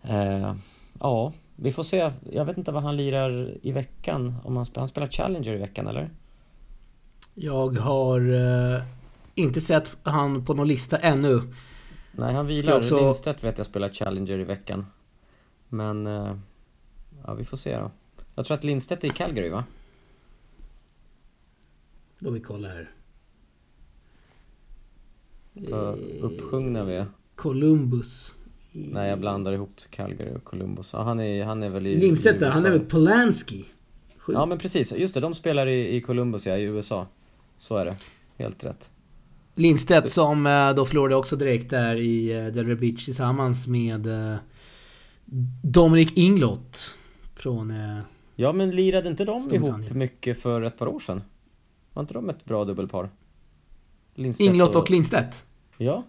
Eh, ja, vi får se. Jag vet inte vad han lirar i veckan. Om han, han spelar Challenger i veckan eller? Jag har eh, inte sett han på någon lista ännu. Nej, han vilar. också- Lindstedt vet jag spelar Challenger i veckan. Men... eh, Ja, vi får se då. Jag tror att Lindstedt är i Calgary va? Då vi kollar här. Vad uppsjungna vi är. Columbus. Nej, jag blandar ihop Calgary och Columbus. Ja, han, är, han är väl i Lindstedt i han är väl Polanski? Sjukt. Ja, men precis. Just det, de spelar i, i Columbus, ja, i USA. Så är det. Helt rätt. Lindstedt som eh, då förlorade också direkt där i eh, Delray Beach tillsammans med eh, Dominic Inglott. Från Ja men lirade inte de ihop mycket för ett par år sedan? Var inte de ett bra dubbelpar? Lindstedt Inglott och Lindstedt. Ja?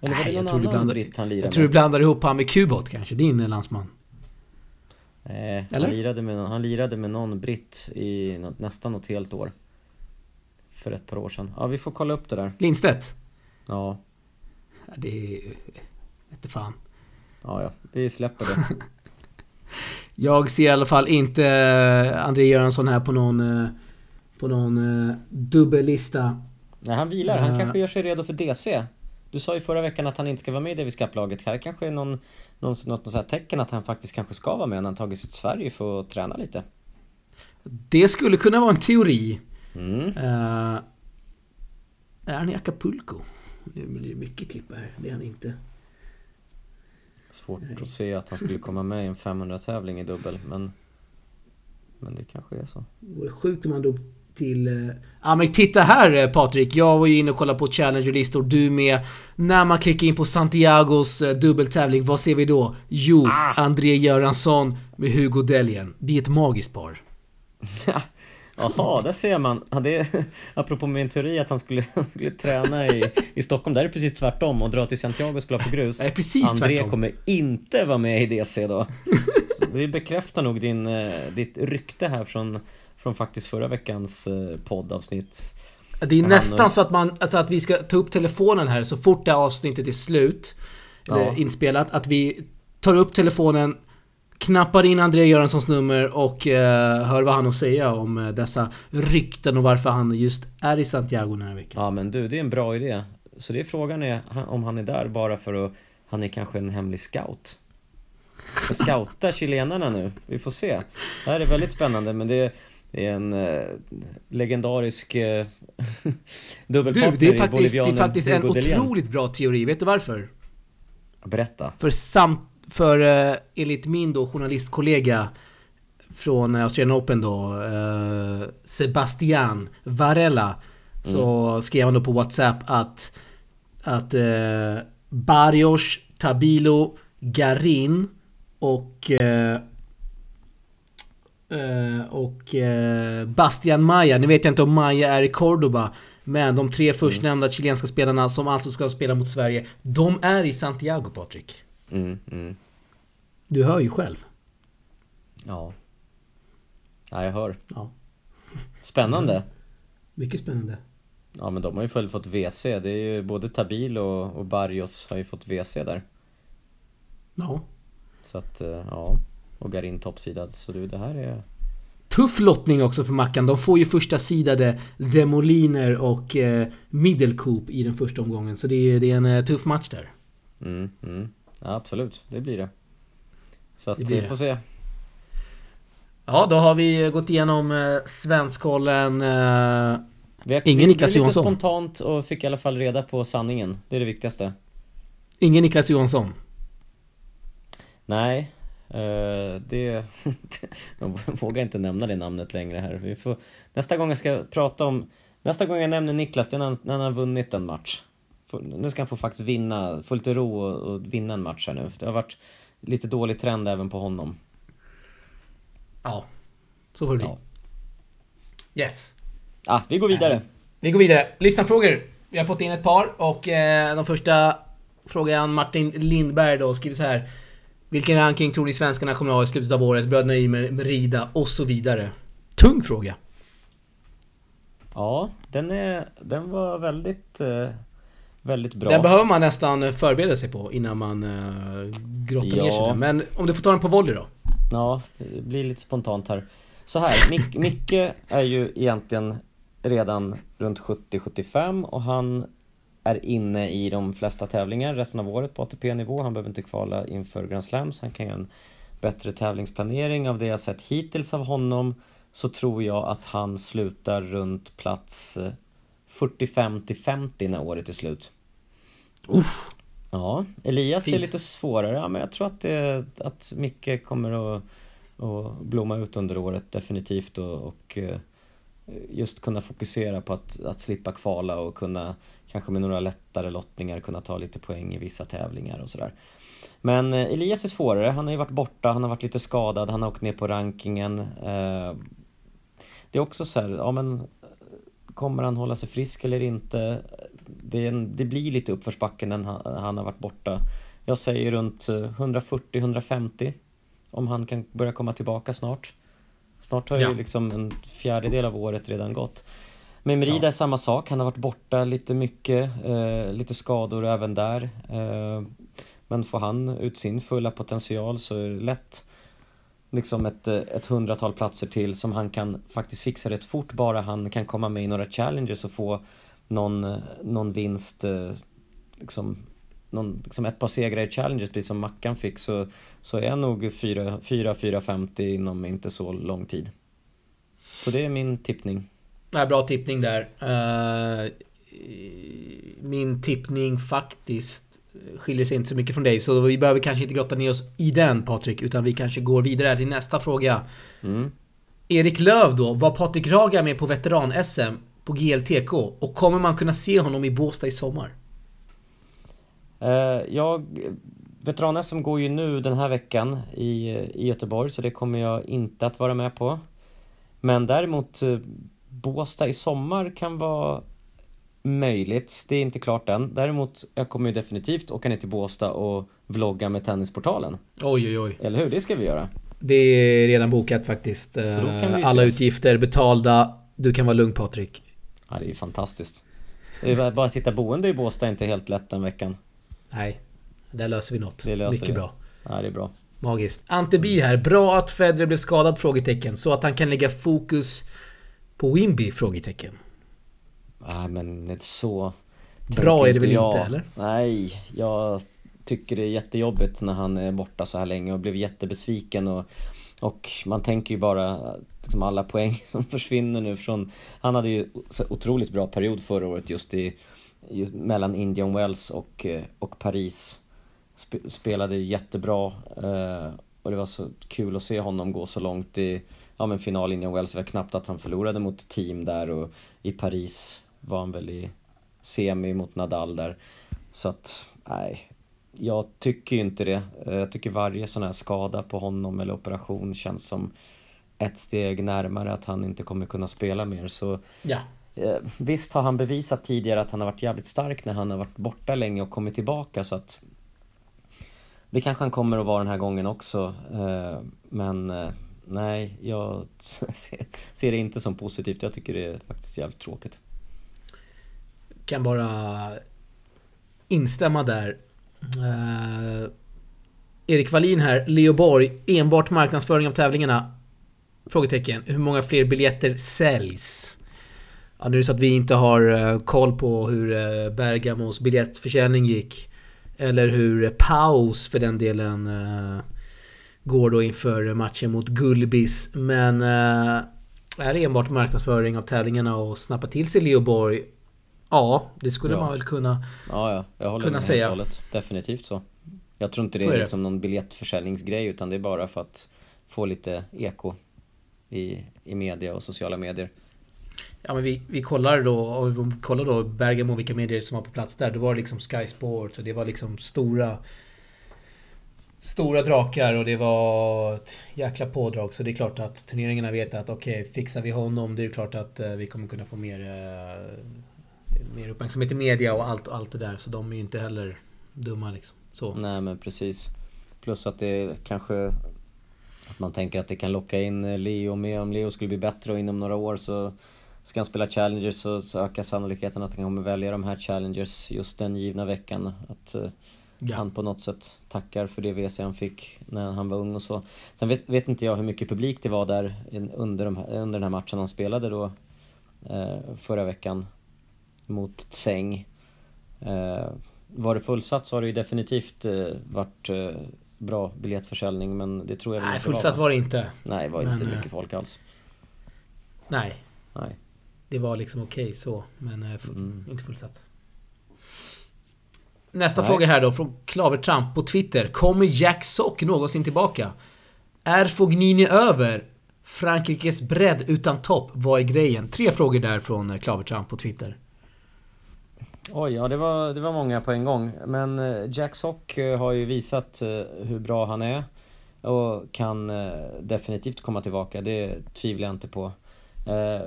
Eller var Nej, det jag någon tror du annan blandar, britt han lirade jag tror du blandar ihop han med Kubot kanske, din landsman. Nej, han lirade, med, han lirade med någon britt i nästan något helt år. För ett par år sedan. Ja, vi får kolla upp det där. Lindstedt? Ja, Ja, det är... Vete fan. ja, ja. Vi släpper det. [LAUGHS] Jag ser i alla fall inte eh, André Göransson här på någon... eh, På någon eh, dubbellista. Nej, han vilar. Han kanske gör sig redo för DC. Du sa ju förra veckan att han inte ska vara med i Davis Cup-laget. Här kanske är någon, någon, något något så här tecken att han faktiskt kanske ska vara med när han tagit sig till Sverige för att träna lite. Det skulle kunna vara en teori. Mm. Uh, är han i Acapulco? Det blir mycket klippa här. Det är han inte. Svårt att se att han skulle komma med i en 500-tävling i dubbel, men... Men det kanske är så. Det vore sjukt om han drog till... eh, Ja men titta här eh, Patrik. Jag var ju inne och kollade på Challenger-listor. Du med. När man klickar in på Santiagos dubbeltävling, vad ser vi då? Jo, André Göransson med Hugo Deljen. Det är ett magiskt par. [LAUGHS] Jaha, där ser man. Det är, [LAUGHS] apropå min teori att han skulle, han [LAUGHS] skulle träna i, i Stockholm. Där är det precis tvärtom och dra till Santiago och spela på grus. Nej, precis André tvärtom. kommer inte vara med i DC då. Så det bekräftar nog din, eh, ditt rykte här från, från faktiskt förra veckans eh, poddavsnitt. Det är Han- nästan så att man, alltså att vi ska ta upp telefonen här så fort det här avsnittet är slut, Ja. inspelat, att vi tar upp telefonen, knappar in André Göranssons nummer och eh, hör vad han har att säga om eh, dessa rykten och varför han just är i Santiago den här veckan. Ja men du, det är en bra idé. Så det är frågan är om han är där bara för att han är kanske en hemlig scout. Ska scouta [LAUGHS] chilenarna nu. Vi får se. Det här är väldigt spännande men det är, det är en eh, legendarisk eh, [LAUGHS] dubbelpartner Du, det är i faktiskt, det är faktiskt en otroligt bra teori. Vet du varför? Berätta. För samt, för eh, enligt min då journalistkollega från Australian Open då, eh, Sebastian Varela, så skrev han då på WhatsApp att, att eh, Barrios, Tabilo, Garin och eh, eh, och eh, Bastian Maya, nu vet jag inte om Maya är i Cordoba Men de tre förstnämnda chilenska spelarna som alltså ska spela mot Sverige De är i Santiago Patrik Mm, mm. Du hör ju själv Ja. Ja, jag hör. Ja. Spännande. Mycket spännande Ja men de har ju väl fått WC. Det är ju både Tabil och, och Barrios har ju fått WC där. Ja Så att, eh, ja. Och Garin toppsidad. Så du, det här är... Tuff lottning också för Mackan. De får ju första sidade Demoliner och eh, Middelcoop i den första omgången. Så det är, det är en eh, tuff match där. Mm, mm. Ja, absolut, det blir det. Så att, Det blir vi det. får se. Ja, då har vi gått igenom eh, Svenskkollen. Eh, Vi har, Ingen vi, Niklas vi lite Johansson. spontant och fick i alla fall reda på sanningen. Det är det viktigaste. ingen Niklas Johansson. Nej, eh, det... [LAUGHS] jag vågar inte nämna det namnet längre här. Vi får, nästa gång jag ska prata om... Nästa gång jag nämner Niklas, det är när han, när han har vunnit en match. Nu ska han få faktiskt vinna, få lite ro och, och vinna en match här nu. Det har varit lite dålig trend även på honom. Ja, så får det bli. Ja. Yes. Ah, vi går vidare. Vi går vidare. Lyssnarfrågor. Vi har fått in ett par och eh, de första frågan Martin Lindberg då skriver så här. Vilken ranking tror ni svenskarna kommer att ha i slutet av året? Bröderna Ymer, Merida och så vidare. Tung fråga. Ja, den, är, den var väldigt, eh, väldigt bra. Den behöver man nästan förbereda sig på innan man uh, grottar ner sig Ja. Men om du får ta den på volley då? Ja, det blir lite spontant här. Så här, Mic- [LAUGHS] Micke är ju egentligen redan runt 70-75 och han är inne i de flesta tävlingar resten av året på ATP-nivå. Han behöver inte kvala inför Grand Slams. Han kan göra en bättre tävlingsplanering. Av det jag sett hittills av honom så tror jag att han slutar runt plats 45 till 50 när året är slut. Uff. Ja, Elias är Fint. lite svårare. Ja, men jag tror att, det, att Micke kommer att, att blomma ut under året definitivt och, och eh, just kunna fokusera på att, att slippa kvala och kunna kanske med några lättare lottningar kunna ta lite poäng i vissa tävlingar och sådär. Men eh, Elias är svårare, han har ju varit borta, han har varit lite skadad, han har åkt ner på rankingen. Eh, det är också så här, ja men Kommer han hålla sig frisk eller inte? Det, en, det blir lite uppförsbacke när han, han har varit borta. Jag säger runt 140-150 om han kan börja komma tillbaka snart. Snart har Ja. ju liksom en fjärdedel av året redan gått. Men Merida Ja. är samma sak, han har varit borta lite mycket, eh, lite skador även där. Eh, men får han ut sin fulla potential så är det lätt liksom ett, eh, ett hundratal platser till som han kan faktiskt fixa rätt fort bara han kan komma med i några challenges och få någon, eh, någon vinst eh, liksom, någon, liksom ett par segrar i challenges precis som Mackan fick så, så är jag nog 4-4-50 inom inte så lång tid. Så det är min tippning. Nej, bra tippning där. Uh, min tippning faktiskt skiljer sig inte så mycket från dig, så vi behöver kanske inte grotta ner oss i den Patrik, utan vi kanske går vidare till nästa fråga. Mm. Erik Löv då, var Patrik Raga med på veteran-SM på GLTK? Och kommer man kunna se honom i Båstad i sommar? Eh, jag, veteran-SM går ju nu den här veckan i, i Göteborg så det kommer jag inte att vara med på. Men däremot eh, Båstad i sommar kan vara möjligt. Det är inte klart än. Däremot, jag kommer ju definitivt åka ner till Båstad och vlogga med Tennisportalen. Oj, oj, oj. Eller hur? Det ska vi göra. Det är redan bokat faktiskt. Eh, Alla ses. utgifter betalda. Du kan vara lugn Patrik. Ja, det är ju fantastiskt. Bara- att hitta boende i Båstad är inte helt lätt den veckan. Nej, där löser vi något. Det löser Mycket vi. bra. Ja, det är bra. Magiskt. Ante Bi här. Bra att Federer blev skadad? Frågetecken. Så att han kan lägga fokus på Wimby? Frågetecken. Ja, men inte så... Bra är det väl jag. inte, eller? Nej, jag tycker det är jättejobbigt när han är borta så här länge och blev jättebesviken och och man tänker ju bara liksom alla poäng [LAUGHS] som försvinner nu från Han hade ju otroligt bra period förra året just i ju, mellan Indian Wells och, eh, och Paris Sp Spelade jättebra eh, och det var så kul att se honom gå så långt i ja, men final Indian Wells. Det var knappt att han förlorade mot team där och i Paris var han väl i semi mot Nadal där. Så att, nej. Jag tycker ju inte det. Eh, Jag tycker varje sån här skada på honom eller operation känns som ett steg närmare att han inte kommer kunna spela mer. Så Ja. eh, visst har han bevisat tidigare att han har varit jävligt stark när han har varit borta länge och kommit tillbaka så att det kanske han kommer att vara den här gången också. eh, Men nej, jag [LAUGHS] ser- ser det inte som positivt. Jag tycker det är faktiskt jävligt tråkigt. Kan bara instämma där. Eh, Erik Wallin här. Leo Borg. Enbart marknadsföring av tävlingarna? Frågetecken. Hur många fler biljetter säljs? Ja, nu är det så att vi inte har eh, koll på hur eh, Bergamos biljettförsäljning gick. Eller hur Paus för den delen eh, går då inför matchen mot Gullbis. Men är det enbart marknadsföring av tävlingarna och snappa till sig Leo Borg? Ja, det skulle Ja. man väl kunna. Ja, ja, jag håller Kunna med säga. och hållet. Definitivt så. Jag tror inte det är, är det. liksom någon biljettförsäljningsgrej utan det är bara för att få lite eko i, i media och sociala medier. Ja men vi, vi kollar då, och vi kollar då Bergamo vilka medier som var på plats där. Då var det liksom Sky Sports och det var liksom stora... Stora drakar och det var ett jäkla pådrag. Så det är klart att turneringarna vet att okej, fixar vi honom, det är klart att eh, vi kommer kunna få mer... Mer uppmärksamhet i media och allt, allt det där. Så de är ju inte heller dumma liksom. Så. Nej men precis. Plus att det kanske att man tänker att det kan locka in eh, Leo med. Om Leo skulle bli bättre och inom några år så ska han spela Challengers så, så ökar sannolikheten att han kommer välja de här Challengers just den givna veckan. Att eh, Ja. han på något sätt tackar för det WC han fick när han var ung och så. Sen vet, vet inte jag hur mycket publik det var där under, de under den här matchen han spelade då eh, förra veckan mot Tseng. Eh, var det fullsatt så har det ju definitivt eh, varit eh, bra biljettförsäljning men det tror jag Nej, fullsatt va? var det inte. Nej, det var men, inte eh, mycket folk alls. Nej, Nej. det var liksom okej så. Men eh, Mm. inte fullsatt. Nästa Nej. fråga här då från Klavertramp på Twitter. Kommer Jack Sock någonsin tillbaka? Är Fognini över? Frankrikes bredd utan topp, vad är grejen? Tre frågor där från eh, Klavertramp på Twitter. Oj, ja det var, det var många på en gång. Men eh, Jack Sock eh, har ju visat eh, hur bra han är. Och kan definitivt komma tillbaka, det tvivlar jag inte på.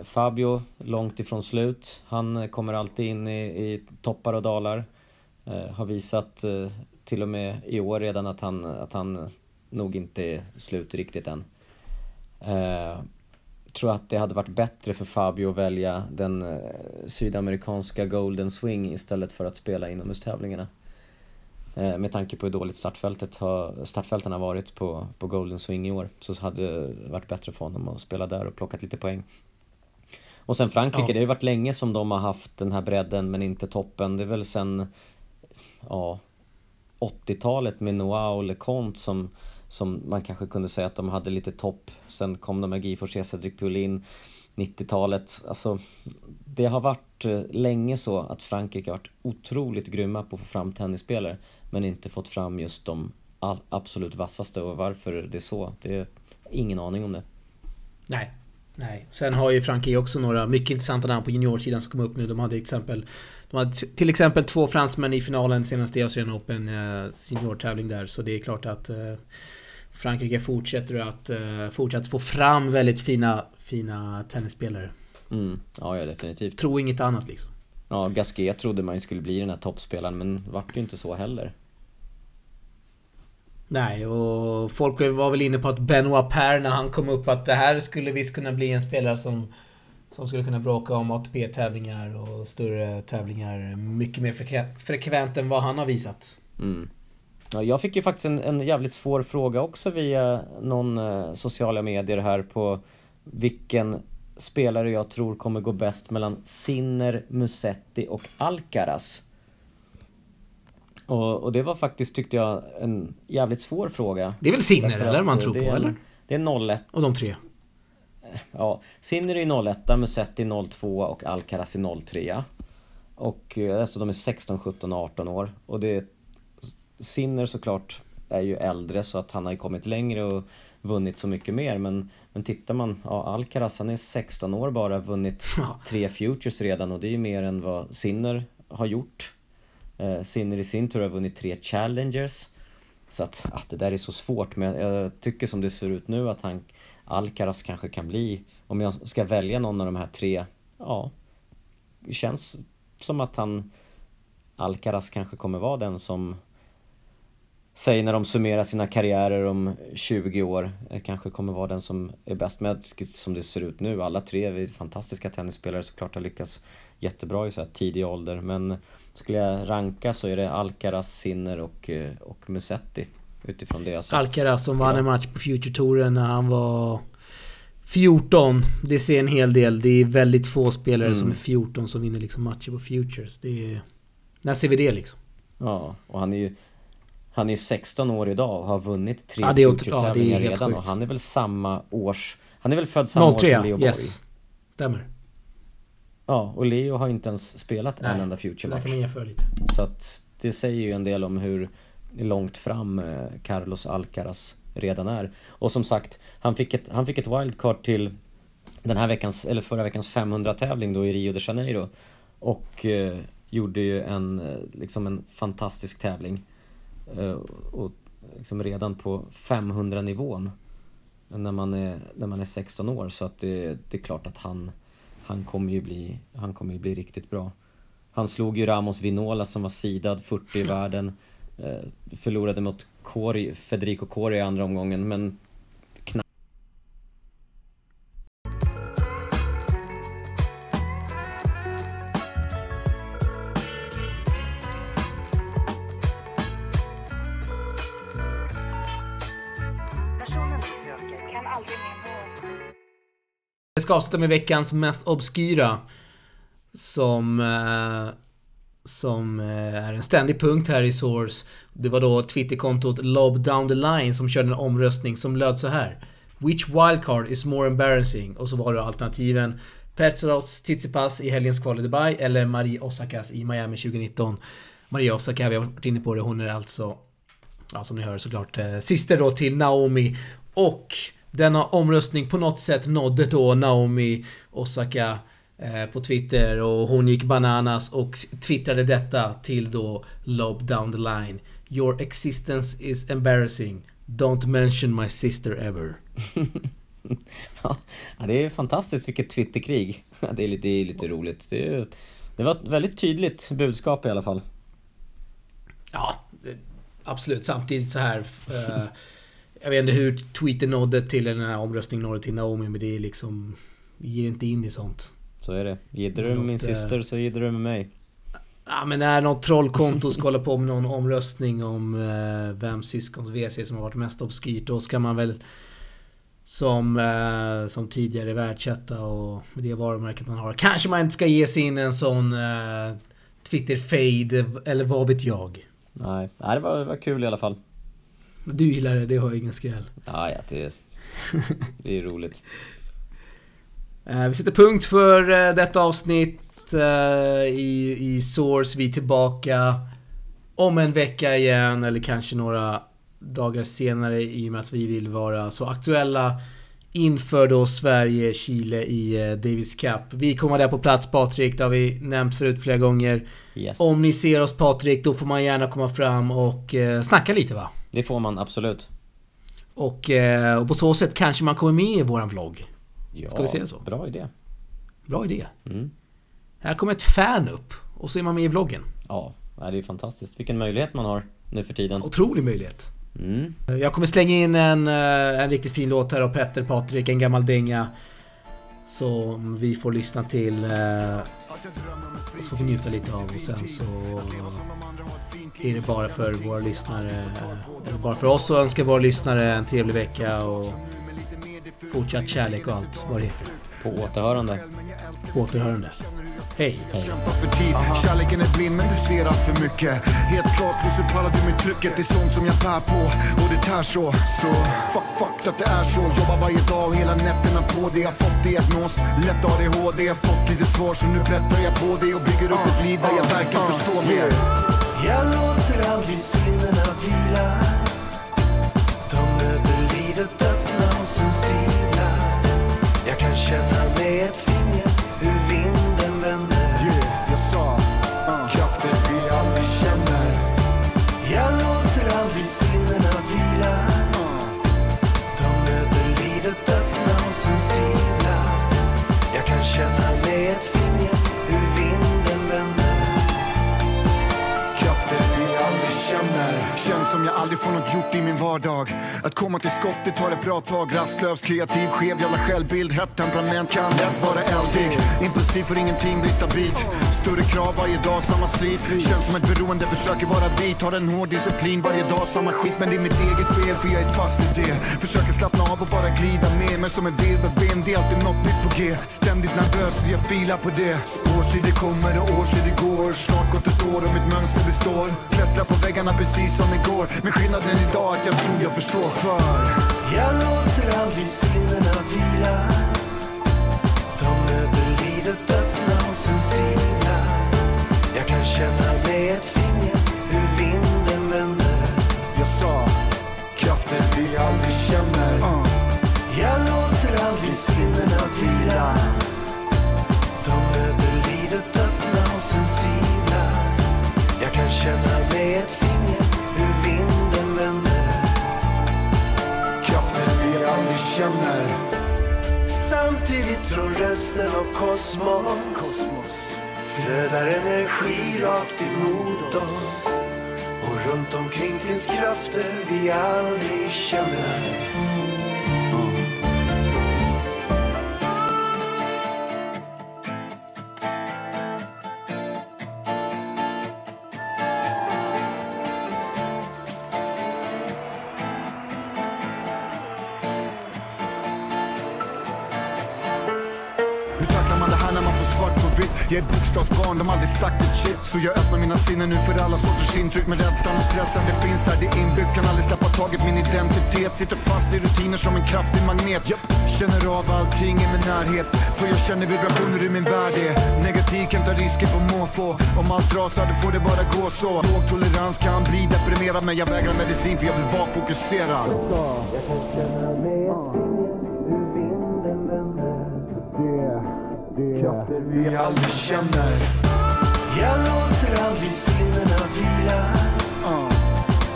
Fabio, långt ifrån slut. Han kommer alltid in i, i toppar och dalar. Har visat till och med i år redan att han, att han nog inte är slut riktigt än tror att det hade varit bättre för Fabio att välja den eh, sydamerikanska Golden Swing istället för att spela inomhustävlingarna. Eh, med tanke på hur dåligt startfältet har, startfälten har varit på, på Golden Swing i år så hade det varit bättre för honom att spela där och plockat lite poäng. Och sen Frankrike, ja. det har ju varit länge som de har haft den här bredden men inte toppen. Det är väl sen, ja, 80-talet med Noah och LeConte som som man kanske kunde säga att de hade lite topp. Sen kom de med Gifors, Cedric Pullin, 90-talet. Alltså, det har varit eh, länge så att Frankrike har varit otroligt grymma på att få fram tennisspelare men inte fått fram just de absolut vassaste och varför det är så, det är ingen aning om det. Nej, Nej. Sen har ju Frankrike också några mycket intressanta namn på juniorsidan som kom upp nu. De hade, till exempel, de hade till exempel två fransmän i finalen senast i Australian Open eh, seniortävling där. Så det är klart att eh, Frankrike fortsätter att eh, fortsätter få fram väldigt fina, fina tennisspelare. Mm. Ja, ja, definitivt. Tro inget annat liksom. Ja, Gasquet trodde man ju skulle bli den här toppspelaren men vart ju inte så heller. Nej, och folk var väl inne på att Benoit Per när han kom upp att det här skulle visst kunna bli en spelare som som skulle kunna bråka om ATP-tävlingar och större tävlingar mycket mer frekvent än vad han har visat. Mm. Ja, jag fick ju faktiskt en, en jävligt svår fråga också via någon eh, sociala medier här på vilken spelare jag tror kommer gå bäst mellan Sinner, Musetti och Alcaraz. Och, och, det var faktiskt, tyckte jag, en jävligt svår fråga. Det är väl Sinner, eller? Man tror på, eller? Det är 0-1. Och de tre? Ja, Sinner är 01, Musetti 02 och Alcaraz är 03. Och eh, alltså de är 16, 17 18 år. Och det... Sinner såklart är ju äldre så att han har ju kommit längre och vunnit så mycket mer men, men tittar man, ja Alcaraz han är 16 år bara, vunnit tre Futures redan och det är ju mer än vad Sinner har gjort. Eh, Sinner i sin tur har vunnit tre Challengers. Så att, att det där är så svårt men jag, jag tycker som det ser ut nu att han Alcaraz kanske kan bli, om jag ska välja någon av de här tre, ja, det känns som att han, Alcaraz kanske kommer vara den som säger när de summerar sina karriärer om 20 år, eh, kanske kommer vara den som är bäst. Men som det ser ut nu, alla tre är fantastiska tennisspelare såklart har lyckats jättebra i så här tidig ålder. Men skulle jag ranka så är det Alcaraz, Sinner och, eh, och Musetti utifrån det jag sett. Alcaraz som vann en match på Future-touren när han var 14. Det ser en hel del. Det är väldigt få spelare mm. som är 14 som vinner liksom matcher på Futures. Det är... När ser vi det liksom? Ja, och han är ju... Han är 16 år idag och har vunnit tre ja, Future-tävlingar ja, redan. Sjukt. Och han är väl samma års... Han är väl född samma 03, år som Leo yes. Borg? Stämmer. Ja, och Leo har inte ens spelat Nej, en enda Future-match. Så där kan man jämföra lite. Så att det säger ju en del om hur långt fram eh, Carlos Alcaraz redan är. Och som sagt, han fick ett, han fick ett wildcard till den här veckans, eller förra veckans 500-tävling då i Rio de Janeiro. Och eh, gjorde ju en, eh, liksom en fantastisk tävling. Eh, och liksom redan på 500 nivån. När man är, när man är 16 år så att det, det är klart att han, han kommer ju bli, han kommer ju bli riktigt bra. Han slog ju Ramos Vinola som var sidad 40 i världen. Eh, förlorade mot Cori, Federico Cori i andra omgången men knappt Jag ska avsluta med veckans mest obskyra. Som eh, som eh, är en ständig punkt här i Source. Det var då Twitterkontot Lob Down the Line som körde en omröstning som löd så här. Which wildcard is more embarrassing? Och så var det alternativen Petros Tsitsipas i helgens kval i Dubai eller Marie Osakas i Miami 2019. Marie Osaka, vi har varit inne på det, hon är alltså, ja som ni hör såklart, eh, syster då till Naomi. Och denna omröstning på något sätt nådde då Naomi Osaka på Twitter och hon gick bananas och twittrade detta till då Lob down the line. Your existence is embarrassing. Don't mention my sister ever. [LAUGHS] Ja, det är fantastiskt vilket Twitterkrig. [LAUGHS] Det är lite, det är lite roligt. Det, är, det var ett väldigt tydligt budskap i alla fall. Ja, absolut. Samtidigt så här... Eh, jag vet inte hur tweeten nådde till den här omröstningen nådde till Naomi, men det är liksom... Vi ger inte in i sånt. Så är det. Gider du med min eh, syster så gider du med mig. Ja men när något trollkonto ska hålla på med någon omröstning om eh, vem syskons WC som har varit mest obskyrt, då ska man väl som, eh, som tidigare världsetta och med det varumärket man har. Kanske man inte ska ge sig in en sån eh, Twitter-fade, eller vad vet jag. Nej, Nej det, var, det var kul i alla fall. Du gillar det, det har jag ingen skräll. Ja, ja det, det är roligt. Eh, vi sätter punkt för eh, detta avsnitt eh, i, i Source. Vi är tillbaka om en vecka igen, eller kanske några dagar senare i och med att vi vill vara så aktuella inför då Sverige-Chile i Davis Cup. Vi kommer där på plats Patrik, det har vi nämnt förut flera gånger. Yes. Om ni ser oss Patrik, då får man gärna komma fram och eh, snacka lite va? Det får man absolut. Och, eh, och på så sätt kanske man kommer med i våran vlogg. Ja, Ska vi säga så? Bra idé. Bra idé. Mm. Här kommer ett fan upp och så är man med i vloggen. Ja, det är ju fantastiskt. Vilken möjlighet man har nu för tiden. Otrolig möjlighet. Mm. Jag kommer slänga in en, eh, en riktigt fin låt här av Petter Patrik, en gammal dänga. Som vi får lyssna till. eh, Så får vi njuta lite av och sen så är det bara för våra lyssnare, eh, eller bara för oss att önska våra lyssnare en trevlig vecka och fortsatt kärlek och allt vad det heter. På återhörande. På återhörande. Hej! Kämpa för tid. Kärleken är blind men du ser allt för mycket. Helt klart plus pallar du med trycket. Det är sånt som jag bär på och det tär så. Så fuck, fuck att det är så. Jobbar varje dag och hela nätterna på det. Jag fått diagnos, lätt ADHD. Jag fått lite svar så nu bättrar jag på det och bygger upp ett liv där jag verkar förstå mer. Jag låter aldrig sinnena vila öppna och Jag kan känna gjort i min vardag. Att komma till skott det tar ett bra tag. Rastlös, kreativ, skev, jävla självbild. Hett temperament kan lätt vara eldig. Impulsiv för ingenting blir stabilt. Större krav varje dag, samma slit. Känns som ett beroende, försöker vara vit. Har en hård disciplin varje dag, samma skit. Men det är mitt eget fel för jag är fast i det. Försöker slappna av och bara glida med Men som en virvelvind, det är alltid något nytt på G. Ständigt nervös och jag filar på det. Så årstider kommer och årstider går. Snart gått ett år och mitt mönster består. Klättrar på väggarna precis som igår. Men skillnaden idag är att jag tror jag förstår för. Jag låter aldrig sinnena vila. De möter livet öppna och sen sila känna med ett finger hur vinden vänder. Jag sa krafter vi aldrig känner. Jag låter aldrig sinnena vila. De möter livet öppna och sen sila Jag kan känna med ett finger hur vinden vänder. Krafter vi aldrig känner. Samtidigt från resten av kosmos Kosmos flödar energi rakt emot oss. Och runt omkring finns krafter vi aldrig känner. Barn, de har aldrig sagt ett shit. Så jag öppnar mina sinnen nu för alla sorters intryck. Men rädslan och stressen, det finns där, det är inbyggt. Kan aldrig släppa taget, min identitet. Sitter fast i rutiner som en kraftig magnet. Japp. Känner av allting i min närhet. För jag känner vibrationer i min värld. Är Negativ kan ta risker på måfå. Om allt rasar, då får det bara gå så. Låg tolerans kan bli deprimerad Men jag vägrar medicin för jag vill vara fokuserad. Vi aldrig känner. Jag låter aldrig sinnena vila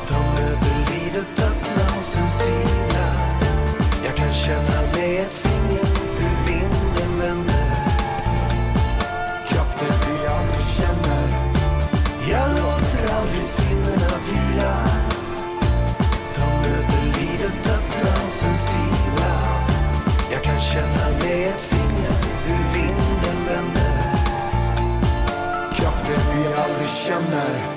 De möter livet öppna och sen sina Jag kan känna mig ett hur